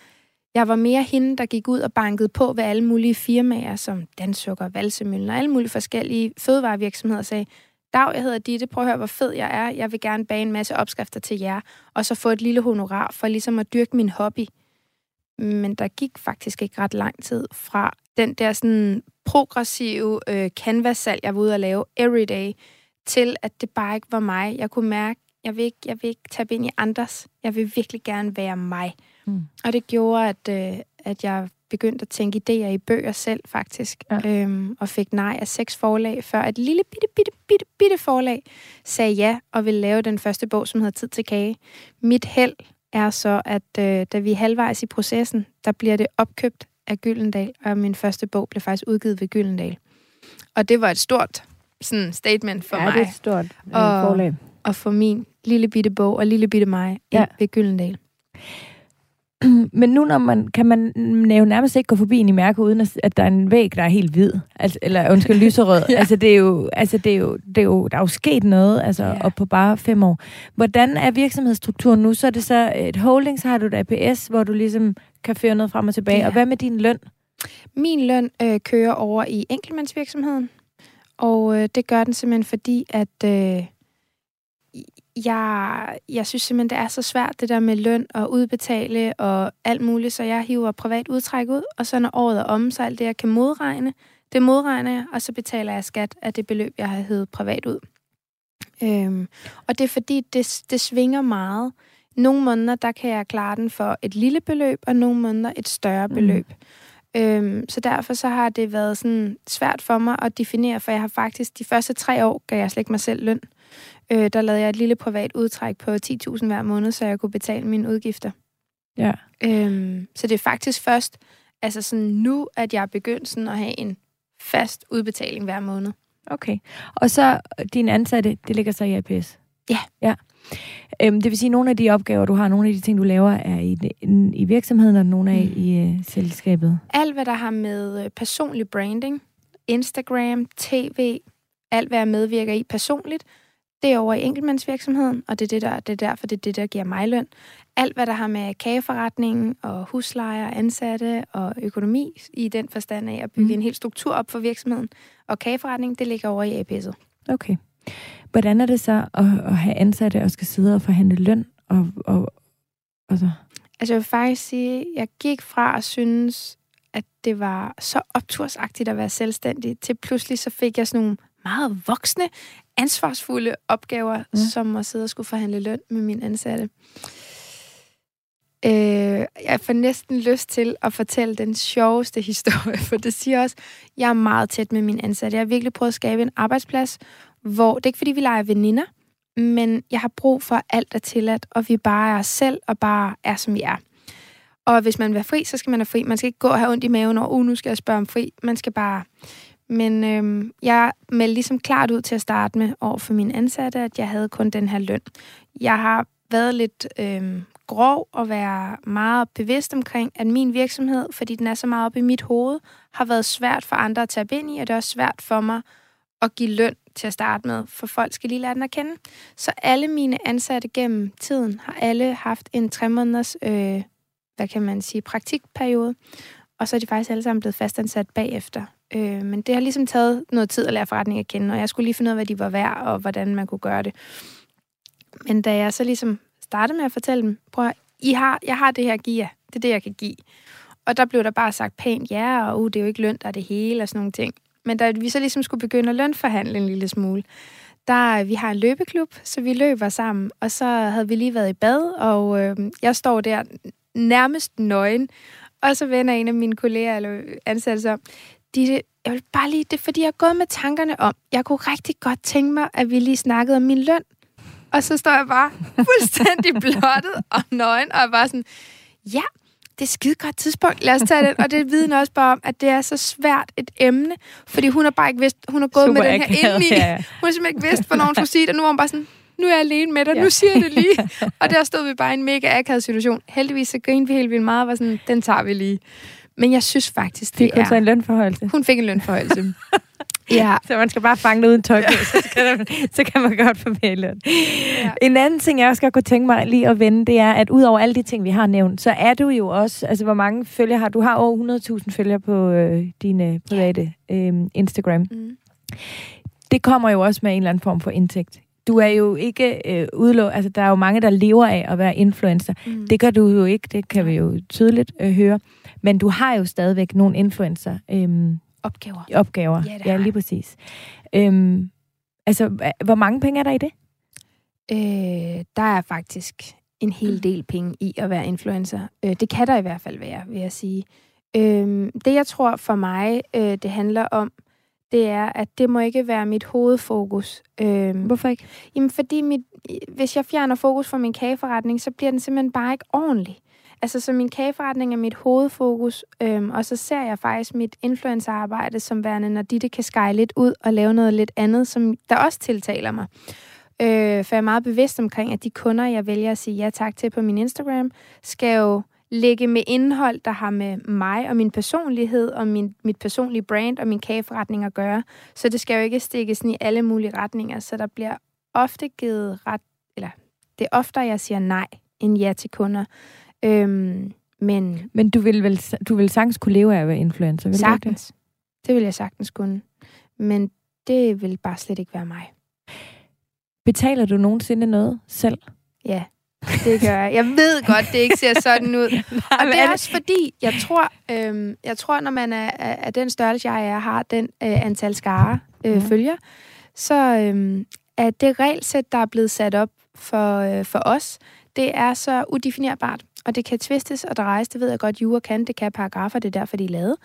Jeg var mere hende, der gik ud og bankede på ved alle mulige firmaer, som Dansukker, Valsemøllen og alle mulige forskellige fødevarevirksomheder, og sagde, Dag, jeg hedder Ditte, prøv at høre, hvor fed jeg er. Jeg vil gerne bage en masse opskrifter til jer, og så få et lille honorar for ligesom at dyrke min hobby. Men der gik faktisk ikke ret lang tid fra den der sådan progressive øh, canvas-salg, jeg var ude at lave everyday, til at det bare ikke var mig. Jeg kunne mærke, jeg vil ikke, jeg vil ikke tabe ind i andres. Jeg vil virkelig gerne være mig. Mm. Og det gjorde, at, øh, at jeg begyndte at tænke idéer i bøger selv, faktisk. Ja. Øhm, og fik nej af seks forlag, før et lille bitte, bitte, bitte, bitte forlag sagde ja og ville lave den første bog, som hedder Tid til kage. Mit held er så, at øh, da vi er halvvejs i processen, der bliver det opkøbt af Gyldendal, og min første bog blev faktisk udgivet ved Gyldendal. Og det var et stort sådan, statement for ja, mig. det er et stort øh, forlag. Og for min lille bitte bog og lille bitte mig ja. ved Gyldendal. Men nu når man, kan man jo nærmest ikke gå forbi en i mærke, uden at, at der er en væg, der er helt hvid. Altså, eller undskyld, lyserød. ja. Altså, det er jo, altså det er jo, det er jo, der er jo sket noget, altså, ja. og på bare fem år. Hvordan er virksomhedsstrukturen nu? Så er det så et holding, så har du et APS, hvor du ligesom kan føre noget frem og tilbage. Ja. Og hvad med din løn? Min løn øh, kører over i enkeltmandsvirksomheden. Og øh, det gør den simpelthen fordi, at... Øh, jeg, jeg synes simpelthen, det er så svært, det der med løn og udbetale og alt muligt, så jeg hiver privat udtræk ud, og så når året er om, så alt det, jeg kan modregne, det modregner jeg, og så betaler jeg skat af det beløb, jeg har hævet privat ud. Øhm, og det er fordi, det, det svinger meget. Nogle måneder, der kan jeg klare den for et lille beløb, og nogle måneder et større mm. beløb. Mm. Øhm, så derfor så har det været sådan svært for mig at definere, for jeg har faktisk de første tre år, gav jeg slet ikke mig selv løn øh, der lavede jeg et lille privat udtræk på 10.000 hver måned, så jeg kunne betale mine udgifter. Ja. Øhm, så det er faktisk først altså sådan nu, at jeg er begyndt sådan at have en fast udbetaling hver måned. Okay. Og så din ansatte, det ligger så i APS? Ja. ja. Øhm, det vil sige, at nogle af de opgaver, du har, nogle af de ting, du laver, er i, i virksomheden, og nogle af mm. i uh, selskabet? Alt, hvad der har med øh, personlig branding, Instagram, tv, alt, hvad jeg medvirker i personligt, det er over i enkeltmandsvirksomheden, og det er, det, der, det er derfor, det er det, der giver mig løn. Alt, hvad der har med kageforretningen og huslejer, ansatte og økonomi i den forstand af at bygge mm. en hel struktur op for virksomheden og kageforretningen, det ligger over i APS'et. Okay. Hvordan er det så at, at have ansatte og skal sidde og forhandle løn? Og, og, altså? altså jeg vil faktisk sige, jeg gik fra at synes, at det var så optursagtigt at være selvstændig, til pludselig så fik jeg sådan nogle meget voksne, ansvarsfulde opgaver, ja. som at sidde og skulle forhandle løn med min ansatte. Øh, jeg får næsten lyst til at fortælle den sjoveste historie, for det siger også, at jeg er meget tæt med min ansatte. Jeg har virkelig prøvet at skabe en arbejdsplads, hvor det er ikke fordi, vi leger veninder, men jeg har brug for, at alt er tilladt, og vi bare er os selv, og bare er, som vi er. Og hvis man vil være fri, så skal man være fri. Man skal ikke gå og have ondt i maven og, uh, nu skal jeg spørge om fri. Man skal bare... Men øhm, jeg meldte ligesom klart ud til at starte med over for mine ansatte, at jeg havde kun den her løn. Jeg har været lidt øhm, grov og være meget bevidst omkring, at min virksomhed, fordi den er så meget oppe i mit hoved, har været svært for andre at tage ind i, og det er også svært for mig at give løn til at starte med, for folk skal lige lære den at kende. Så alle mine ansatte gennem tiden har alle haft en tre måneders, øh, hvad kan man sige, praktikperiode, og så er de faktisk alle sammen blevet fastansat bagefter. Øh, men det har ligesom taget noget tid at lære forretning at kende, og jeg skulle lige finde ud af, hvad de var værd, og hvordan man kunne gøre det. Men da jeg så ligesom startede med at fortælle dem, prøv at, I har, jeg har det her gear. Det er det, jeg kan give. Og der blev der bare sagt pænt ja, og uh, det er jo ikke løn, der er det hele, og sådan nogle ting. Men da vi så ligesom skulle begynde at lønforhandle en lille smule, der øh, vi har en løbeklub, så vi løber sammen, og så havde vi lige været i bad, og øh, jeg står der nærmest nøgen, og så vender en af mine kolleger eller ansatte sig de, jeg vil bare lige, det er fordi, jeg har gået med tankerne om, jeg kunne rigtig godt tænke mig, at vi lige snakkede om min løn. Og så står jeg bare fuldstændig blottet og nøgen, og er bare sådan, ja, det er et skide godt tidspunkt, lad os tage det. Og det vidner også bare om, at det er så svært et emne, fordi hun har bare ikke vidst, hun har gået Super med den her ind i. Ja, ja. Hun har simpelthen ikke vidst, hvornår hun skulle sige det, og nu er hun bare sådan, nu er jeg alene med dig, ja. nu siger jeg det lige. og der stod vi bare i en mega akavet situation. Heldigvis så grinede vi helt vildt meget, og var sådan, den tager vi lige. Men jeg synes faktisk, det Fik hun er... så en lønforholdelse? Hun fik en lønforholdelse. ja. Så man skal bare fange det uden tøj på, så, kan så kan man godt få mere løn. Ja. En anden ting, jeg også godt kunne tænke mig lige at vende, det er, at ud over alle de ting, vi har nævnt, så er du jo også, altså hvor mange følgere har du? har over 100.000 følgere på øh, dine private øh, Instagram. Mm. Det kommer jo også med en eller anden form for indtægt du er jo ikke øh, udelå... Altså, der er jo mange, der lever af at være influencer. Mm. Det gør du jo ikke, det kan vi jo tydeligt øh, høre. Men du har jo stadigvæk nogle influencer... Øh, opgaver. Opgaver, ja, ja lige præcis. Øh, altså, hvor mange penge er der i det? Øh, der er faktisk en hel mm. del penge i at være influencer. Øh, det kan der i hvert fald være, vil jeg sige. Øh, det, jeg tror for mig, øh, det handler om, det er, at det må ikke være mit hovedfokus. Øhm, Hvorfor ikke? Jamen, fordi mit, hvis jeg fjerner fokus fra min kageforretning, så bliver den simpelthen bare ikke ordentlig. Altså, så min kageforretning er mit hovedfokus, øhm, og så ser jeg faktisk mit influencerarbejde som værende, når de det kan skære lidt ud og lave noget lidt andet, som der også tiltaler mig. Øh, for jeg er meget bevidst omkring, at de kunder, jeg vælger at sige ja tak til på min Instagram, skal jo lægge med indhold, der har med mig og min personlighed og min, mit personlige brand og min kageforretning at gøre. Så det skal jo ikke stikkes i alle mulige retninger, så der bliver ofte givet ret, eller det er oftere, jeg siger nej end ja til kunder. Øhm, men, men du vil vel du vil sagtens kunne leve af at være influencer, vil sagtens. det? Det vil jeg sagtens kunne. Men det vil bare slet ikke være mig. Betaler du nogensinde noget selv? Ja. Det gør jeg. Jeg ved godt, det ikke ser sådan ud. og det er også fordi, jeg tror, øhm, jeg tror når man er, er den størrelse, jeg er, har den øh, antal skare øh, mm. følger, så øhm, er det regelsæt, der er blevet sat op for, øh, for os, det er så udefinerbart. Og det kan tvistes og drejes, det ved jeg godt, jura kan, det kan paragrafer, det er derfor, de er lavet.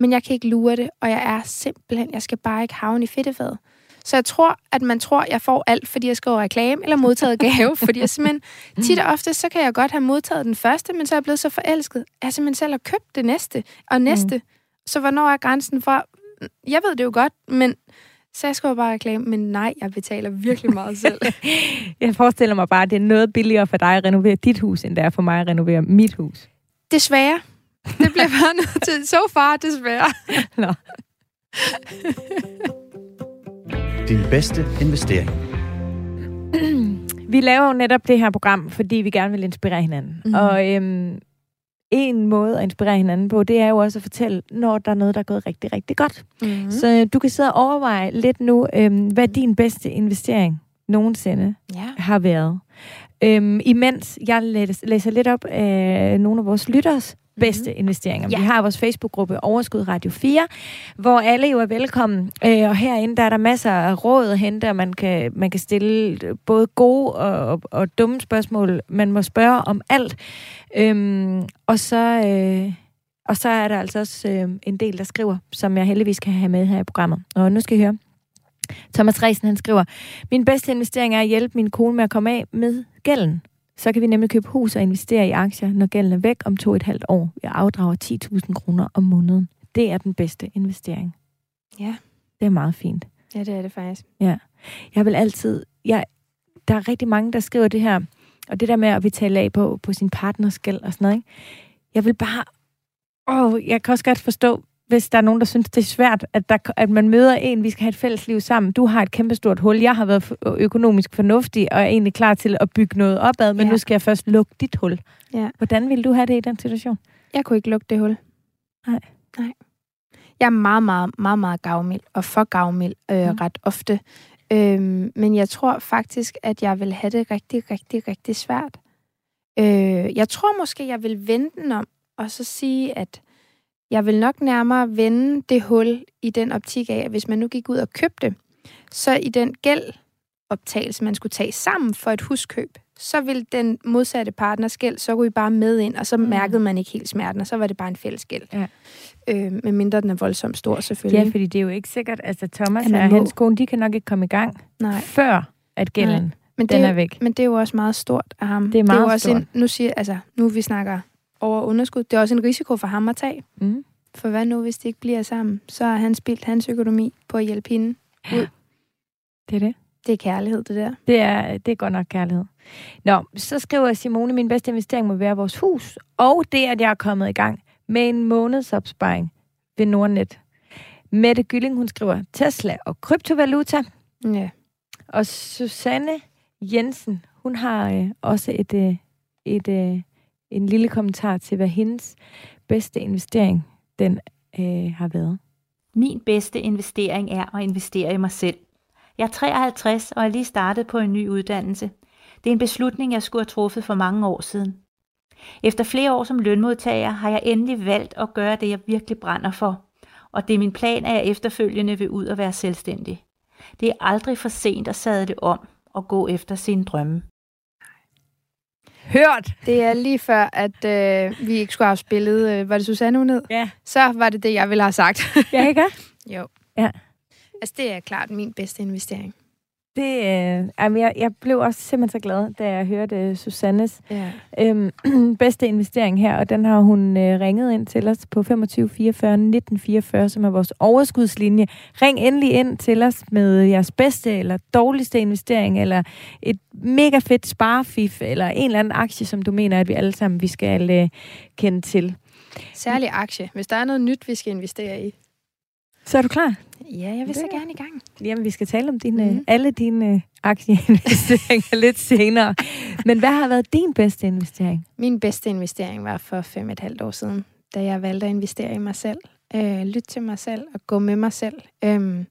Men jeg kan ikke lure det, og jeg er simpelthen, jeg skal bare ikke havne i fedtefadet. Så jeg tror, at man tror, at jeg får alt, fordi jeg skriver reklame eller modtaget gave. fordi jeg simpelthen, tit og ofte, så kan jeg godt have modtaget den første, men så er jeg blevet så forelsket, at jeg simpelthen selv har købt det næste og næste. Mm. Så hvornår er grænsen for... Jeg ved det jo godt, men så jeg skriver bare reklame, men nej, jeg betaler virkelig meget selv. jeg forestiller mig bare, at det er noget billigere for dig at renovere dit hus, end det er for mig at renovere mit hus. Desværre. Det bliver bare nødt til. So far, desværre. Nå. Din bedste investering. vi laver jo netop det her program, fordi vi gerne vil inspirere hinanden. Mm. Og øhm, en måde at inspirere hinanden på, det er jo også at fortælle, når der er noget, der er gået rigtig, rigtig godt. Mm. Så øh, du kan sidde og overveje lidt nu, øhm, hvad din bedste investering nogensinde ja. har været. Øhm, imens jeg læser lidt op af nogle af vores lytters bedste mm-hmm. investeringer. Ja. Vi har vores Facebook-gruppe Overskud Radio 4, hvor alle jo er velkommen. Øh, og herinde der er der masser af råd at hente, og man kan, man kan stille både gode og, og, og dumme spørgsmål. Man må spørge om alt. Øhm, og så... Øh, og så er der altså også øh, en del, der skriver, som jeg heldigvis kan have med her i programmet. Og nu skal I høre. Thomas Resen, han skriver, min bedste investering er at hjælpe min kone med at komme af med gælden. Så kan vi nemlig købe hus og investere i aktier, når gælden er væk om to et halvt år. Jeg afdrager 10.000 kroner om måneden. Det er den bedste investering. Ja. Det er meget fint. Ja, det er det faktisk. Ja. Jeg vil altid... Jeg, der er rigtig mange, der skriver det her, og det der med at betale af på, på sin partners gæld og sådan noget, ikke? Jeg vil bare... Åh, jeg kan også godt forstå, hvis der er nogen, der synes, det er svært, at, der, at man møder en, vi skal have et fælles liv sammen. Du har et kæmpestort hul. Jeg har været økonomisk fornuftig og er egentlig klar til at bygge noget opad, men ja. nu skal jeg først lukke dit hul. Ja. Hvordan vil du have det i den situation? Jeg kunne ikke lukke det hul. Nej. Nej. Jeg er meget, meget, meget, meget gavmild, og for gavmild øh, mm. ret ofte. Øhm, men jeg tror faktisk, at jeg vil have det rigtig, rigtig, rigtig svært. Øh, jeg tror måske, jeg vil vende den om, og så sige, at jeg vil nok nærmere vende det hul i den optik af, at hvis man nu gik ud og købte, så i den gæld optagelse, man skulle tage sammen for et huskøb, så ville den modsatte partners gæld, så kunne I bare med ind, og så mm. mærkede man ikke helt smerten, og så var det bare en fælles gæld. Ja. Øh, med mindre den er voldsomt stor, selvfølgelig. Ja, fordi det er jo ikke sikkert, altså Thomas og hans kone, de kan nok ikke komme i gang, Nej. før at gælden Nej. Men den det er, er væk. Men det er jo også meget stort af ham. Det er meget det er jo også stort. En, nu, siger, altså, nu vi snakker over underskud. Det er også en risiko for ham at tage. Mm. For hvad nu, hvis det ikke bliver sammen? Så har han spildt hans økonomi på at hjælpe hende ud. Ja. Det er det. Det er kærlighed, det der. Det er, det er godt nok kærlighed. Nå, så skriver Simone, min bedste investering må være vores hus, og det, at jeg er kommet i gang med en månedsopsparing ved Nordnet. Mette Gylling, hun skriver Tesla og kryptovaluta. Ja. Og Susanne Jensen, hun har øh, også et, øh, et, øh, en lille kommentar til, hvad hendes bedste investering den øh, har været. Min bedste investering er at investere i mig selv. Jeg er 53 og er lige startet på en ny uddannelse. Det er en beslutning, jeg skulle have truffet for mange år siden. Efter flere år som lønmodtager har jeg endelig valgt at gøre det, jeg virkelig brænder for. Og det er min plan, at jeg efterfølgende vil ud og være selvstændig. Det er aldrig for sent at sadle om og gå efter sine drømme. Hørt! Det er lige før, at øh, vi ikke skulle have spillet, øh, var det Susanne hun ned? Ja. Så var det det, jeg ville have sagt. ja, ikke? Jo. Ja. Altså, det er klart min bedste investering. Det, øh, jeg, jeg blev også simpelthen så glad, da jeg hørte uh, Susannes ja. øhm, bedste investering her, og den har hun øh, ringet ind til os på 25 44 19 44, som er vores overskudslinje. Ring endelig ind til os med jeres bedste eller dårligste investering, eller et mega fedt sparefif, eller en eller anden aktie, som du mener, at vi alle sammen vi skal øh, kende til. Særlig aktie, hvis der er noget nyt, vi skal investere i. Så er du klar? Ja, jeg vil så gerne i gang. Jamen, vi skal tale om dine, mm. alle dine øh, aktieinvesteringer lidt senere. Men hvad har været din bedste investering? Min bedste investering var for fem et halvt år siden, da jeg valgte at investere i mig selv. Øh, lytte til mig selv og gå med mig selv. Øh,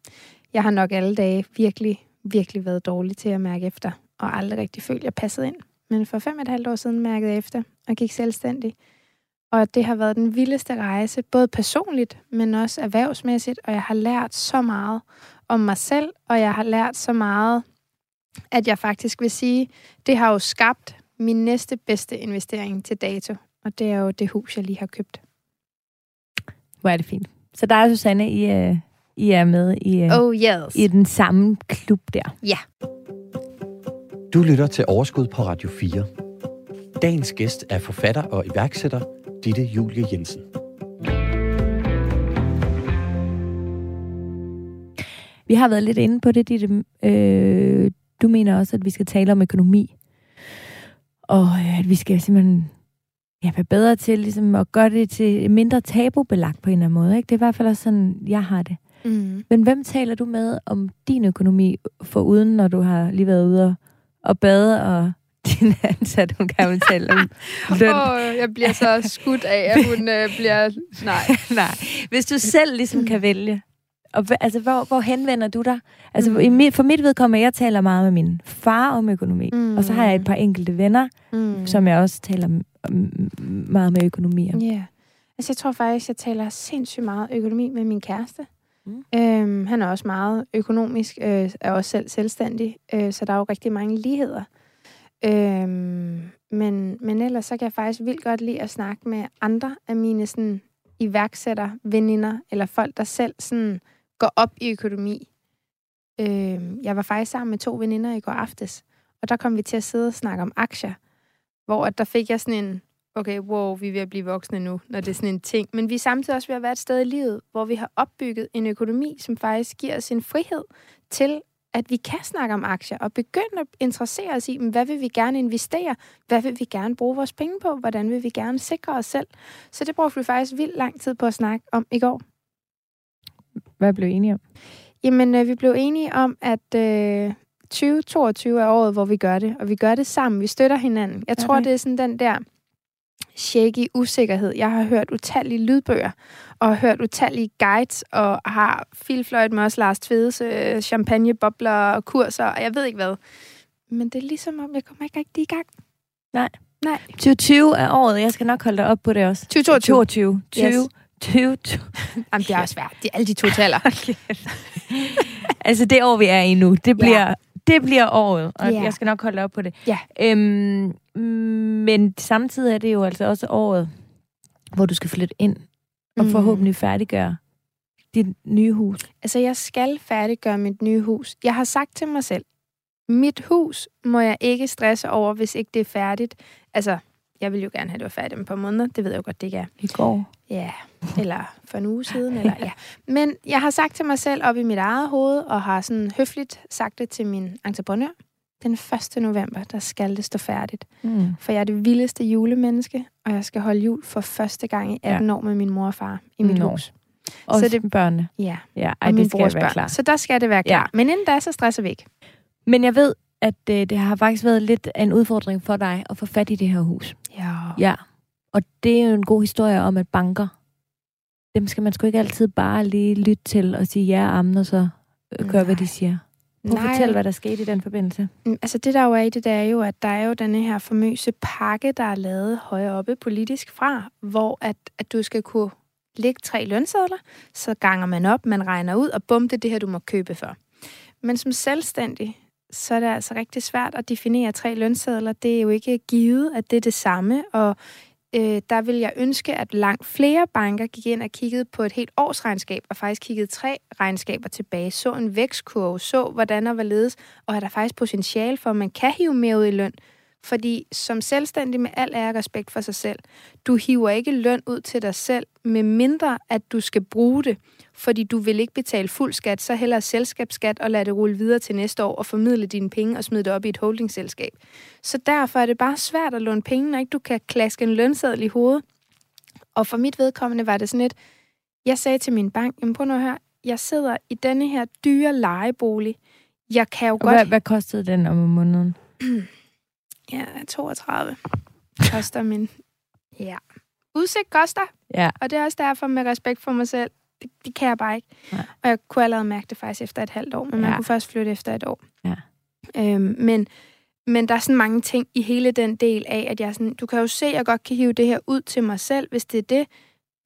jeg har nok alle dage virkelig, virkelig været dårlig til at mærke efter, og aldrig rigtig følt, at jeg passede ind. Men for fem et halvt år siden mærkede jeg efter og gik selvstændig. Og det har været den vildeste rejse, både personligt, men også erhvervsmæssigt, og jeg har lært så meget om mig selv, og jeg har lært så meget, at jeg faktisk vil sige, det har jo skabt min næste bedste investering til dato, og det er jo det hus, jeg lige har købt. Hvor er det fint. Så der er Susanne, I, uh, I er med i, uh, oh, yes. i den samme klub der. Ja. Du lytter til Overskud på Radio 4. Dagens gæst er forfatter og iværksætter Ditte Julie Jensen. Vi har været lidt inde på det, Ditte. Øh, du mener også, at vi skal tale om økonomi. Og øh, at vi skal simpelthen ja, være bedre til ligesom, at gøre det til mindre tabubelagt på en eller anden måde. Ikke? Det er i hvert fald også sådan, jeg har det. Mm. Men hvem taler du med om din økonomi for uden, når du har lige været ude og, og bade og din ansat, hun kan jo tale om løn. Oh, jeg bliver så skudt af, at hun øh, bliver... Nej. Nej. Hvis du selv ligesom kan vælge, og, altså, hvor, hvor henvender du dig? Altså, mm. i mit, for mit vedkommende, jeg taler meget med min far om økonomi, mm. og så har jeg et par enkelte venner, mm. som jeg også taler meget med økonomi om. Ja. Yeah. Altså, jeg tror faktisk, jeg taler sindssygt meget økonomi med min kæreste. Mm. Øhm, han er også meget økonomisk, øh, er også selv selvstændig, øh, så der er jo rigtig mange ligheder. Øhm, men, men ellers så kan jeg faktisk vildt godt lide at snakke med andre af mine sådan, iværksætter, veninder, eller folk, der selv sådan, går op i økonomi. Øhm, jeg var faktisk sammen med to veninder i går aftes, og der kom vi til at sidde og snakke om aktier, hvor at der fik jeg sådan en, okay, wow, vi er ved at blive voksne nu, når det er sådan en ting. Men vi er samtidig også ved at være et sted i livet, hvor vi har opbygget en økonomi, som faktisk giver os en frihed til at vi kan snakke om aktier og begynde at interessere os i, hvad vil vi gerne investere, hvad vil vi gerne bruge vores penge på, hvordan vil vi gerne sikre os selv. Så det brugte vi faktisk vildt lang tid på at snakke om i går. Hvad blev I enige om? Jamen, øh, vi blev enige om, at øh, 2022 er året, hvor vi gør det, og vi gør det sammen. Vi støtter hinanden. Jeg tror, okay. det er sådan den der shaky usikkerhed. Jeg har hørt utallige lydbøger, og hørt utallige guides, og har filfløjt med også Lars Tvedes øh, champagnebobler og kurser, og jeg ved ikke hvad. Men det er ligesom om, jeg kommer ikke rigtig i gang. Nej. Nej. 2020 er året. Jeg skal nok holde dig op på det også. 2022. 2022. 20. Yes. 20. Jamen, det er også svært. Det er alle de to taler. Okay. altså det år, vi er i nu, det bliver, ja. Det bliver året, og Ja. jeg skal nok holde op på det. Ja. Øhm, men samtidig er det jo altså også året, hvor du skal flytte ind og Mm. forhåbentlig færdiggøre dit nye hus. Altså, jeg skal færdiggøre mit nye hus. Jeg har sagt til mig selv, mit hus må jeg ikke stresse over, hvis ikke det er færdigt. Altså, jeg vil jo gerne have, at det var færdigt om et par måneder. Det ved jeg jo godt, det ikke er. I går. Ja, eller for en uge siden. Eller, ja. Men jeg har sagt til mig selv op i mit eget hoved, og har sådan høfligt sagt det til min entreprenør. Den 1. november, der skal det stå færdigt. Mm. For jeg er det vildeste julemenneske, og jeg skal holde jul for første gang i 18 ja. år med min mor og far i mit Nå. hus. Og Så det børnene. Ja, Ja, og ej, min det skal brors være børn. klar. Så der skal det være klar. Ja. Men inden da, så stresser vi ikke. Men jeg ved, at øh, det har faktisk været lidt af en udfordring for dig at få fat i det her hus. Ja. Ja. Og det er jo en god historie om, at banker, dem skal man sgu ikke altid bare lige lytte til og sige ja og amen, og så øh, gøre, hvad Nej. de siger. Prøv at fortælle, hvad der skete i den forbindelse. Mm, Altså det der jo er i det, der er jo, at der er jo denne her famøse pakke, der er lavet højere oppe politisk fra, hvor at, at du skal kunne lægge tre lønsedler, så ganger man op, man regner ud, og bum, det er det her, du må købe for. Men som selvstændig, så er det altså rigtig svært at definere tre lønsedler. Det er jo ikke givet, at det er det samme, og øh, der vil jeg ønske, at langt flere banker gik ind og kiggede på et helt årsregnskab, og faktisk kiggede tre regnskaber tilbage, så en vækstkurve, så hvordan og hvorledes, og er der faktisk potentiale for, at man kan hive mere ud i løn. Fordi som selvstændig med al ære og respekt for sig selv, du hiver ikke løn ud til dig selv, med mindre at du skal bruge det, fordi du vil ikke betale fuld skat, så hellere selskabsskat og lade det rulle videre til næste år og formidle dine penge og smide det op i et holdingselskab. Så derfor er det bare svært at låne penge, når ikke du kan klaske en lønseddel i hovedet. Og for mit vedkommende var det sådan et, jeg sagde til min bank, jamen prøv nu at høre, jeg sidder i denne her dyre lejebolig. Jeg kan jo Og godt... hvad, hvad kostede den om måneden? Ja, 32 koster min... Ja. Udsigt koster, Ja. og det er også derfor med respekt for mig selv. Det, det kan jeg bare ikke. Nej. Og jeg kunne allerede mærke det faktisk efter et halvt år, men man Ja. kunne først flytte efter et år. Ja. Øhm, men, men der er sådan mange ting i hele den del af, at jeg sådan, du kan jo se, at jeg godt kan hive det her ud til mig selv, hvis det er det.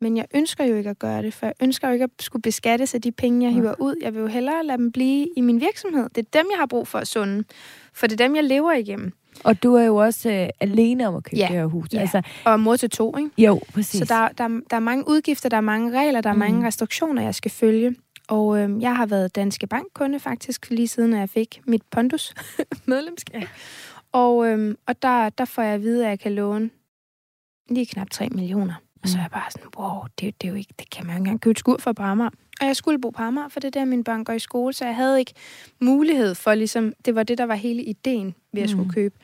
Men jeg ønsker jo ikke at gøre det, for jeg ønsker jo ikke at skulle beskattes af de penge, jeg hiver ud. Jeg vil jo hellere lade dem blive i min virksomhed. Det er dem, jeg har brug for at sunde. For det er dem, jeg lever igennem. Og du er jo også øh, alene om at købe Ja. det her hus. Ja. Altså, Og mor til to, ikke? jo, præcis. Så der, der, der er mange udgifter, der er mange regler, der er Mm. mange restriktioner, jeg skal følge. Og øhm, jeg har været Danske Bank-kunde faktisk, lige siden jeg fik mit Pondus medlemskab. Og, øhm, og der, der får jeg at vide, at jeg kan låne lige knap 3 millioner. Og så er jeg bare sådan, wow, det, det, er jo ikke, det kan man jo ikke engang købe et skur for på Amager. Og jeg skulle bo på Amager, for det er der, mine børn går i skole, så jeg havde ikke mulighed for, ligesom, det var det, der var hele ideen ved at skulle Mm. købe.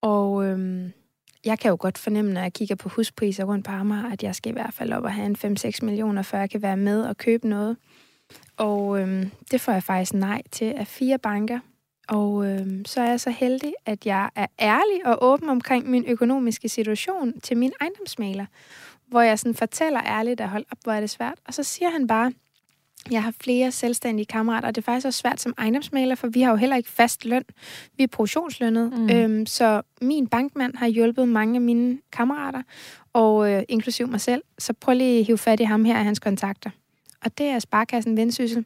Og øhm, jeg kan jo godt fornemme, når jeg kigger på huspriser rundt på Amager, at jeg skal i hvert fald op og have en 5-6 millioner, før jeg kan være med og købe noget. Og øhm, det får jeg faktisk nej til af fire banker. Og øhm, så er jeg så heldig, at jeg er ærlig og åben omkring min økonomiske situation til min ejendomsmaler, hvor jeg sådan fortæller ærligt, at hold op, hvor er det svært. Og så siger han bare, jeg har flere selvstændige kammerater, og det er faktisk også svært som ejendomsmaler, for vi har jo heller ikke fast løn. Vi er provisionslønnet. Mm. Øhm, så min bankmand har hjulpet mange af mine kammerater, og øh, inklusiv mig selv. Så prøv lige at hive fat i ham her af hans kontakter. Og det er Sparkassen Vendsyssel.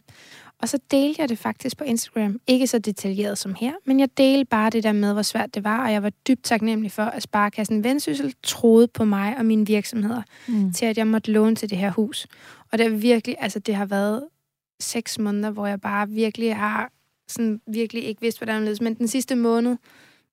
Og så delte jeg det faktisk på Instagram. Ikke så detaljeret som her, men jeg delte bare det der med, hvor svært det var, og jeg var dybt taknemmelig for, at Sparkassen Vendsyssel troede på mig og mine virksomheder mm. til, at jeg måtte låne til det her hus. Og det er virkelig, altså det har været seks måneder, hvor jeg bare virkelig har sådan virkelig ikke vidste, hvordan det Men den sidste måned,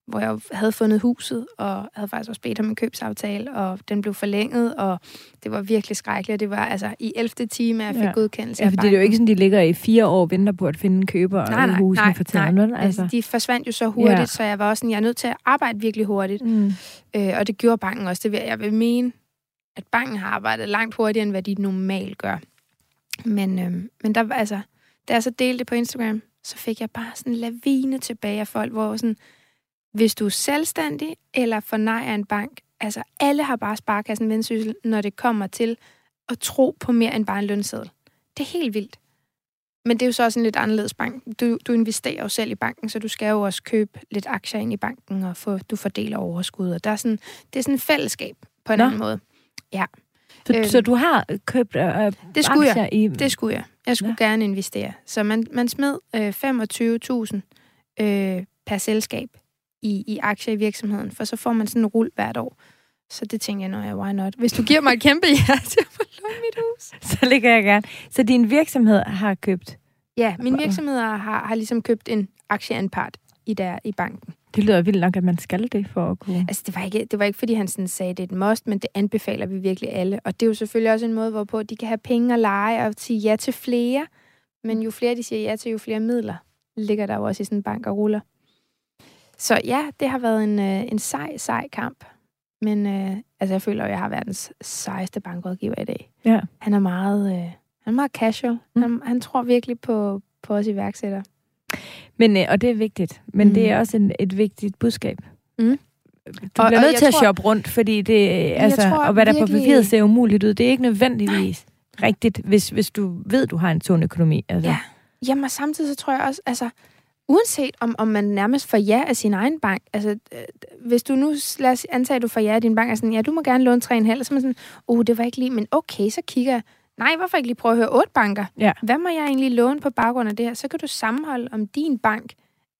hvor jeg havde fundet huset, og havde faktisk også bedt om en købsaftale, og den blev forlænget, og det var virkelig skrækkeligt. Det var altså i 11. time, at jeg fik ja. godkendelse Ja, fordi det er jo ikke sådan, de ligger i fire år og venter på at finde en køber nej, nej, husene nej, for tiden. nej. Altså. Altså, de forsvandt jo så hurtigt, ja. så jeg var også sådan, jeg er nødt til at arbejde virkelig hurtigt. Mm. Øh, og det gjorde banken også. Det vil, jeg vil mene, at banken har arbejdet langt hurtigere, end hvad de normalt gør. Men, øh, men der, altså, da jeg så delte det på Instagram, så fik jeg bare sådan en lavine tilbage af folk, hvor sådan, hvis du er selvstændig eller for nej af en bank, altså alle har bare sparkassen vendsyssel, når det kommer til at tro på mere end bare en lønseddel. Det er helt vildt. Men det er jo så også en lidt anderledes bank. Du, du investerer jo selv i banken, så du skal jo også købe lidt aktier ind i banken, og få, du fordeler overskud. Og der er sådan, det er sådan et fællesskab på en Nå. anden måde. Ja, Så, Øhm. så du har købt øh, det skulle jeg. i... Det skulle jeg. Jeg skulle ja. gerne investere. Så man, man smed øh, 25.000 øh, per selskab i, i aktier i virksomheden, for så får man sådan en rul hvert år. Så det tænker jeg, nå ja, why not? Hvis du giver mig et kæmpe ja til at få mit hus. Så ligger jeg gerne. Så din virksomhed har købt... Ja, min virksomhed har, har ligesom købt en aktieanpart i, der, i banken. Det lyder vildt nok, at man skal det for at kunne... Altså, det var ikke, det var ikke fordi han sådan sagde, det er et must, men det anbefaler vi virkelig alle. Og det er jo selvfølgelig også en måde, hvorpå de kan have penge og lege og sige ja til flere. Men jo flere de siger ja til, jo flere midler ligger der jo også i sådan en bank og ruller. Så ja, det har været en, øh, en sej, sej kamp. Men øh, altså, jeg føler, at jeg har verdens sejeste bankrådgiver i dag. Ja. Han er meget, øh, han er meget casual. Mm. Han, han tror virkelig på, på os iværksættere. Men, øh, og det er vigtigt. Men Mm. det er også en, et vigtigt budskab. Mm. Du Og- bliver og nødt jeg til at tror- shoppe rundt, fordi det, altså, tror og hvad der på virkelig- papiret ser umuligt ud, det er ikke nødvendigvis rigtigt, hvis, hvis du ved, du har en sund økonomi. Altså. Ja. Jamen, og samtidig så tror jeg også, altså, uanset om, om man nærmest får ja af sin egen bank, altså, øh, hvis du nu, lad os antage, at du får ja af din bank, og sådan, ja, du må gerne låne 3,5, så er man sådan, oh, det var ikke lige, men okay, så kigger jeg, nej, hvorfor ikke lige prøve at høre otte banker? Ja. Hvad må jeg egentlig låne på baggrund af det her? Så kan du sammenholde, om din bank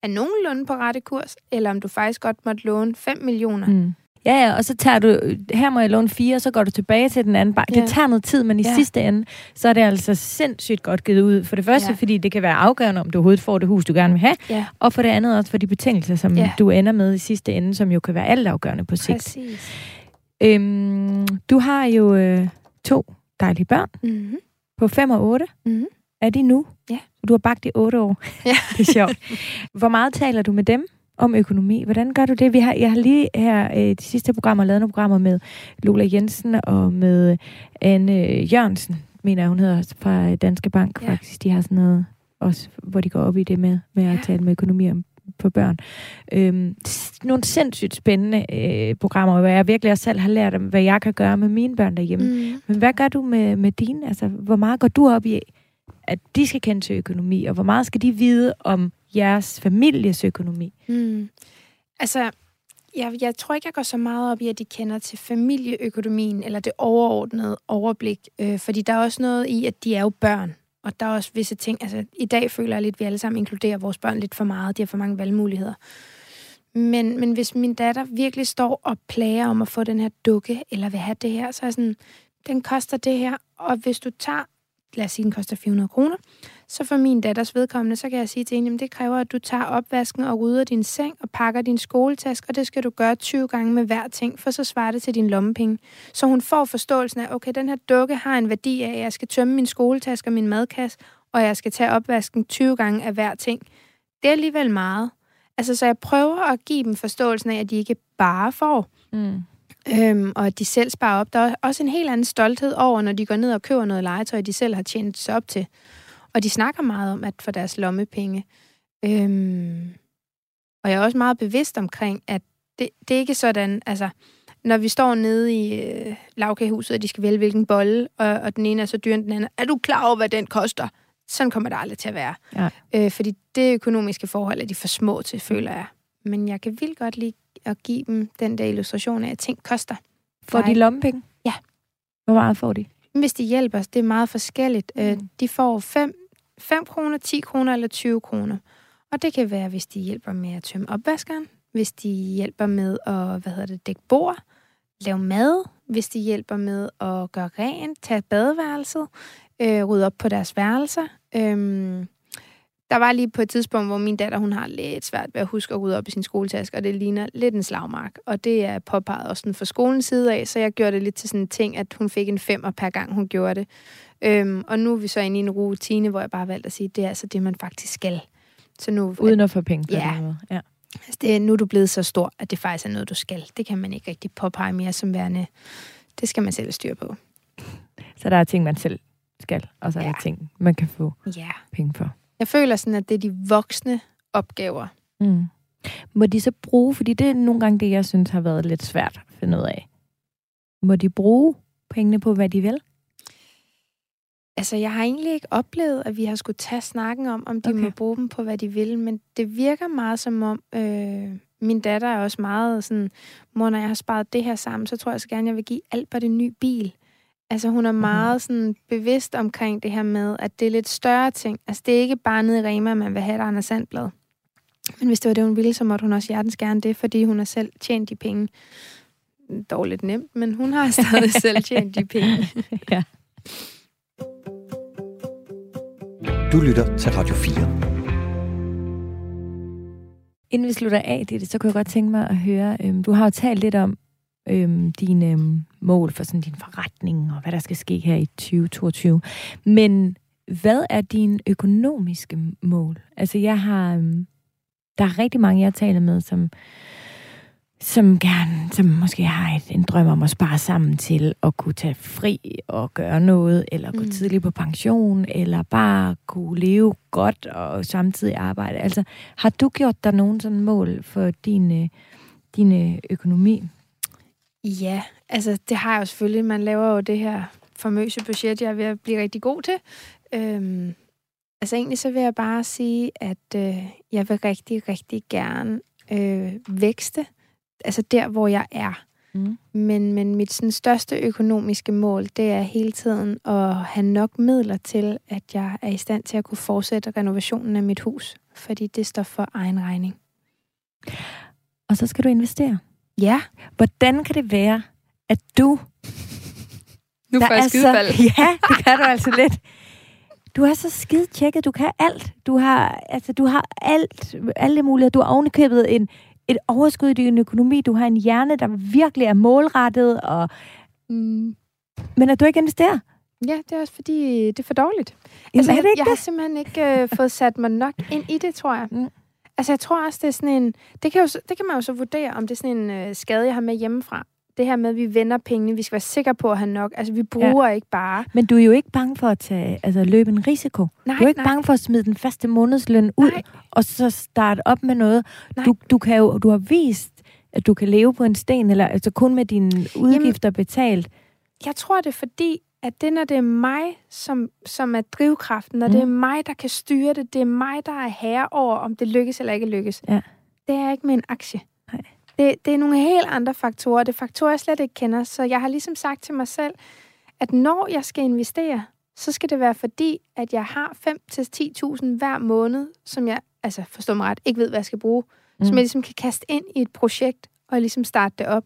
er nogenlunde på rette kurs, eller om du faktisk godt måtte låne 5 millioner. Mm. Ja, ja, og så tager du, her må jeg låne fire, og så går du tilbage til den anden bank. Ja. Det tager noget tid, men i Ja. sidste ende, så er det altså sindssygt godt givet ud. For det første, Ja. fordi det kan være afgørende, om du overhovedet får det hus, du gerne vil have. Ja, Og for det andet også for de betingelser, som Ja. du ender med i sidste ende, som jo kan være altafgørende på sigt. præcis. Øhm, du har jo øh, to dejlige børn Mm-hmm. på 5 og 8. Mhm. Er de nu? Ja. Du har bagt i 8 år. Ja. det er sjovt. Hvor meget taler du med dem om økonomi? Hvordan gør du det? Vi har, jeg har lige her øh, de sidste programmer lavet nogle programmer med Lola Jensen og med Anne Jørgensen, mener jeg, hun hedder fra Danske Bank Ja. faktisk. De har sådan noget også, hvor de går op i det med, med at Ja. tale med økonomi om på børn. Øhm, nogle sindssygt spændende øh, programmer, hvor jeg virkelig også selv har lært om, hvad jeg kan gøre med mine børn derhjemme. Mm. Men hvad gør du med, med dine? Altså, hvor meget går du op i, at de skal kende til økonomi, og hvor meget skal de vide om jeres families økonomi? Mm. Altså, jeg, jeg tror ikke, jeg går så meget op i, at de kender til familieøkonomien, eller det overordnede overblik, øh, fordi der er også noget i, at de er jo børn, og der er også visse ting, altså i dag føler jeg lidt, at vi alle sammen inkluderer vores børn lidt for meget, de har for mange valgmuligheder. Men, men hvis min datter virkelig står og plager om at få den her dukke, eller vil have det her, så er sådan, den koster det her, og hvis du tager, lad os sige, den koster 400 kroner, så for min datters vedkommende, så kan jeg sige til hende, at det kræver, at du tager opvasken og rydder din seng og pakker din skoletask, og det skal du gøre 20 gange med hver ting, for så svarer det til din lommepenge. Så hun får forståelsen af, okay, den her dukke har en værdi af, at jeg skal tømme min skoletaske og min madkasse, og jeg skal tage opvasken 20 gange af hver ting. Det er alligevel meget. Altså, så jeg prøver at give dem forståelsen af, at de ikke bare får, Mm. Øhm, og at de selv sparer op. Der er også en helt anden stolthed over, når de går ned og køber noget legetøj, de selv har tjent sig op til. Og de snakker meget om at få deres lommepenge. Øhm, og jeg er også meget bevidst omkring, at det, det er ikke sådan, altså, når vi står nede i øh, lavkagehuset, og de skal vælge hvilken bolle, og, og den ene er så dyr end den anden. Er du klar over, hvad den koster? Sådan kommer det aldrig til at være. Ja. Øh, fordi det økonomiske forhold er de for små til, føler jeg. Men jeg kan vildt godt lide at give dem den der illustration af, at ting koster. Får de lommepenge? Ja. Hvor meget får de? Hvis de hjælper os, det er meget forskelligt. Mm. Mm. De får 5, 5 kroner, 10 kroner eller 20 kroner. Og det kan være, hvis de hjælper med at tømme opvaskeren, hvis de hjælper med at hvad hedder det, dække bord, lave mad, hvis de hjælper med at gøre rent, tage badeværelset, øh, rydde op på deres værelser. Øhm, der var lige på et tidspunkt, hvor min datter, hun har lidt svært ved at huske at rydde op i sin skoletaske, og det ligner lidt en slagmark. Og det er påpeget også sådan fra skolens side af, så jeg gjorde det lidt til sådan en ting, at hun fik en femmer per gang, hun gjorde det. Øhm, og nu er vi så inde i en rutine, hvor jeg bare valgte at sige, at det er altså det, man faktisk skal. Så nu, Uden at få penge på ja. det måde. Ja. Altså det, nu er du blevet så stor, at det faktisk er noget, du skal. Det kan man ikke rigtig påpege mere som værende. Det skal man selv styre på. Så der er ting, man selv skal, og så er ja. der ting, man kan få ja. penge for. Jeg føler sådan, at det er de voksne opgaver. Mm. Må de så bruge, fordi det er nogle gange det, jeg synes har været lidt svært at finde ud af. Må de bruge pengene på, hvad de vil? Altså, jeg har egentlig ikke oplevet, at vi har skulle tage snakken om, om de okay. må bruge dem på, hvad de vil, men det virker meget som om, øh, min datter er også meget sådan, mor, når jeg har sparet det her sammen, så tror jeg så gerne, jeg vil give Albert en ny bil. Altså, hun er mhm. meget sådan bevidst omkring det her med, at det er lidt større ting. Altså, det er ikke bare nede i Rema, man vil have et Anders Sandblad. Men hvis det var det, hun ville, så måtte hun også hjertens gerne det, fordi hun har selv tjent de penge. Dårligt nemt, men hun har stadig selv tjent de penge. ja. Du lytter til Radio 4. Inden vi slutter af, det, så kunne jeg godt tænke mig at høre, øhm, du har jo talt lidt om øhm, dine øhm, mål for sådan din forretning, og hvad der skal ske her i 2022. Men hvad er dine økonomiske mål? Altså jeg har, øhm, der er rigtig mange, jeg taler med, som som gerne, som måske har et, en drøm om at spare sammen til at kunne tage fri og gøre noget, eller gå mm. tidligt på pension, eller bare kunne leve godt og samtidig arbejde. Altså, har du gjort dig nogen sådan mål for din, din økonomi? Ja, altså det har jeg jo selvfølgelig. Man laver jo det her famøse budget, jeg er ved at blive rigtig god til. Øhm, altså egentlig så vil jeg bare sige, at øh, jeg vil rigtig, rigtig gerne øh, vækste altså der, hvor jeg er. Mm. Men, men mit sådan, største økonomiske mål, det er hele tiden at have nok midler til, at jeg er i stand til at kunne fortsætte renovationen af mit hus, fordi det står for egen regning. Og så skal du investere. Ja. Hvordan kan det være, at du... Nu får jeg skideball. Så, ja, det kan du altså lidt. Du er så skide tjekket. Du kan alt. Du har, altså, du har alt, alle muligheder. Du har ovenikøbet en, et overskud i din økonomi. Du har en hjerne, der virkelig er målrettet. Og, mm, men at du ikke investerer? Ja, det er også fordi, det er for dårligt. Jamen, altså, jeg, jeg har simpelthen ikke øh, fået sat mig nok ind i det, tror jeg. Mm. Altså, jeg tror også, det er sådan en... Det kan, jo, det kan man jo så vurdere, om det er sådan en øh, skade, jeg har med hjemmefra det her med, at vi vender pengene, vi skal være sikre på at have nok. Altså, vi bruger ja. ikke bare... Men du er jo ikke bange for at tage, altså, løbe en risiko. Nej, du er ikke nej. bange for at smide den faste månedsløn ud, nej. og så starte op med noget. Du, du, kan jo, du har vist, at du kan leve på en sten, eller altså kun med dine udgifter Jamen, betalt. Jeg tror, det er fordi, at det, når det er mig, som, som er drivkraften, når mm. det er mig, der kan styre det, det er mig, der er herre over, om det lykkes eller ikke lykkes. Ja. Det er ikke med en aktie. Nej. Det, det er nogle helt andre faktorer. Det er faktorer, jeg slet ikke kender. Så jeg har ligesom sagt til mig selv, at når jeg skal investere, så skal det være fordi, at jeg har 5-10.000 hver måned, som jeg, altså forstår mig ret, ikke ved, hvad jeg skal bruge. Mm. Som jeg ligesom kan kaste ind i et projekt, og ligesom starte det op.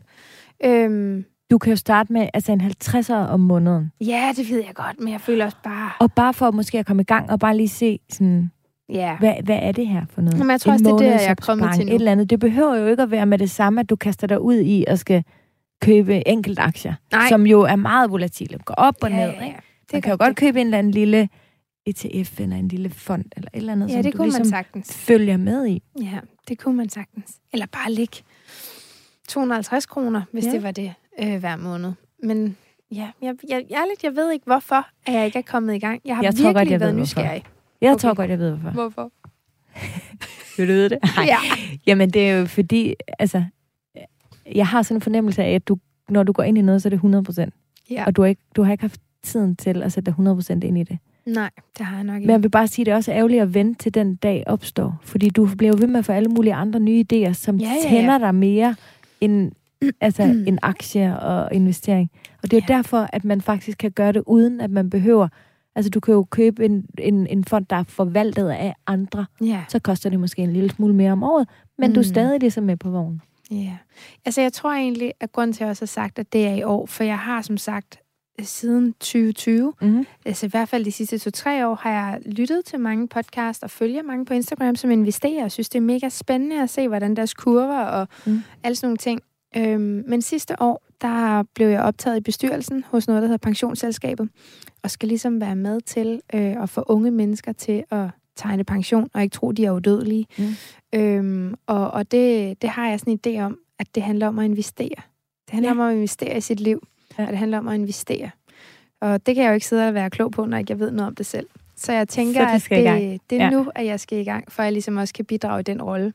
Øhm, du kan jo starte med altså en 50'er om måneden. Ja, det ved jeg godt, men jeg føler også bare... Og bare for måske at komme i gang, og bare lige se sådan, Ja. Hvad, hvad er det her for noget? Jamen, jeg tror en også, det er det, jeg er kommet til nu. Et eller andet. Det behøver jo ikke at være med det samme, at du kaster dig ud i at skal købe enkelt aktier, Nej. som jo er meget volatile. Går op og ja, ned. Ikke? Det man kan jo godt købe en eller anden lille ETF eller en lille fond eller et eller andet, ja, som det du ligesom man sagtens. følger med i. Ja, det kunne man sagtens. Eller bare ligge 250 kroner, hvis ja. det var det øh, hver måned. Men ja, jeg, jeg, ærligt, jeg ved ikke, hvorfor at jeg ikke er kommet i gang. Jeg har jeg virkelig godt, jeg været nysgerrig. Hvorfor. Jeg okay. tror godt, jeg ved, hvorfor. Hvorfor? Vil du vide det? Nej. Ja. Jamen, det er jo fordi, altså, jeg har sådan en fornemmelse af, at du, når du går ind i noget, så er det 100 procent. Ja. Og du har, ikke, du har ikke haft tiden til at sætte dig 100 procent ind i det. Nej, det har jeg nok ikke. Men jeg vil bare sige, at det er også ærgerligt at vente til den dag opstår. Fordi du bliver jo ved med at få alle mulige andre nye idéer, som ja, ja, ja. tænder dig mere end altså en aktie og investering. Og det er jo ja. derfor, at man faktisk kan gøre det, uden at man behøver Altså, du kan jo købe en, en, en fond, der er forvaltet af andre. Ja. Så koster det måske en lille smule mere om året, men mm. du er mm. stadig ligesom med på vognen. Ja. Altså, jeg tror egentlig, at grunden til, at jeg også har sagt, at det er i år, for jeg har som sagt siden 2020. Mm-hmm. Altså i hvert fald de sidste to-tre år har jeg lyttet til mange podcasts og følger mange på Instagram, som investerer og synes, det er mega spændende at se, hvordan deres kurver og Mm. mm. alle sådan nogle ting. Øhm, men sidste år, der blev jeg optaget i bestyrelsen hos noget, der hedder Pensionsselskabet, og skal ligesom være med til øh, at få unge mennesker til at tegne pension, og ikke tro, de er udødelige. Mm. Øhm, og og det, det har jeg sådan en idé om, at det handler om at investere. Det handler Ja. om at investere i sit liv, Ja. og det handler om at investere. Og det kan jeg jo ikke sidde og være klog på, når ikke jeg ved noget om det selv. Så jeg tænker, Så du at det, det er ja. nu, at jeg skal i gang, for at jeg ligesom også kan bidrage i den rolle.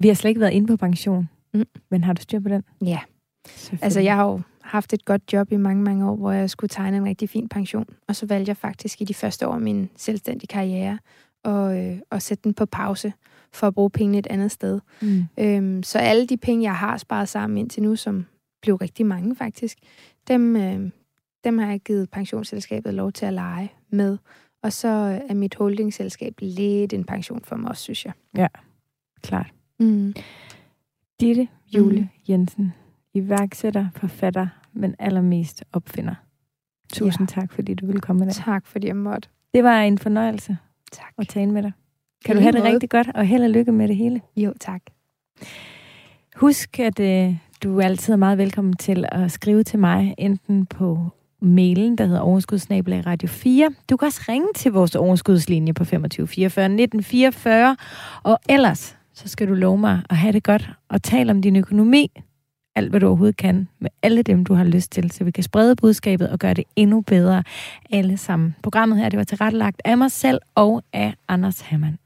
Vi har slet ikke været inde på pension. Mm. Men har du styr på den? Ja. Altså, jeg har jo haft et godt job i mange, mange år, hvor jeg skulle tegne en rigtig fin pension. Og så valgte jeg faktisk i de første år af min selvstændige karriere at, øh, at sætte den på pause for at bruge pengene et andet sted. Mm. Øhm, så alle de penge, jeg har sparet sammen indtil nu, som blev rigtig mange faktisk, dem, øh, dem har jeg givet pensionsselskabet lov til at lege med. Og så er mit holdingselskab lidt en pension for mig også, synes jeg. Klart. Mm. Ditte Julie Mhm. Jensen, iværksætter, forfatter, men allermest opfinder. Tusind ja. tak, fordi du ville komme i dag. Tak, fordi jeg måtte. Det var en fornøjelse Tak. at tale med dig. Kan I du have det måde. rigtig godt, og held og lykke med det hele. Jo, tak. Husk, at øh, du altid er meget velkommen til at skrive til mig, enten på mailen, der hedder overskudsnabelag Radio 4. Du kan også ringe til vores overskudslinje på 25 44 19 44. Og ellers, så skal du love mig at have det godt og tale om din økonomi, alt hvad du overhovedet kan, med alle dem, du har lyst til, så vi kan sprede budskabet og gøre det endnu bedre alle sammen. Programmet her, det var tilrettelagt af mig selv og af Anders Hammann.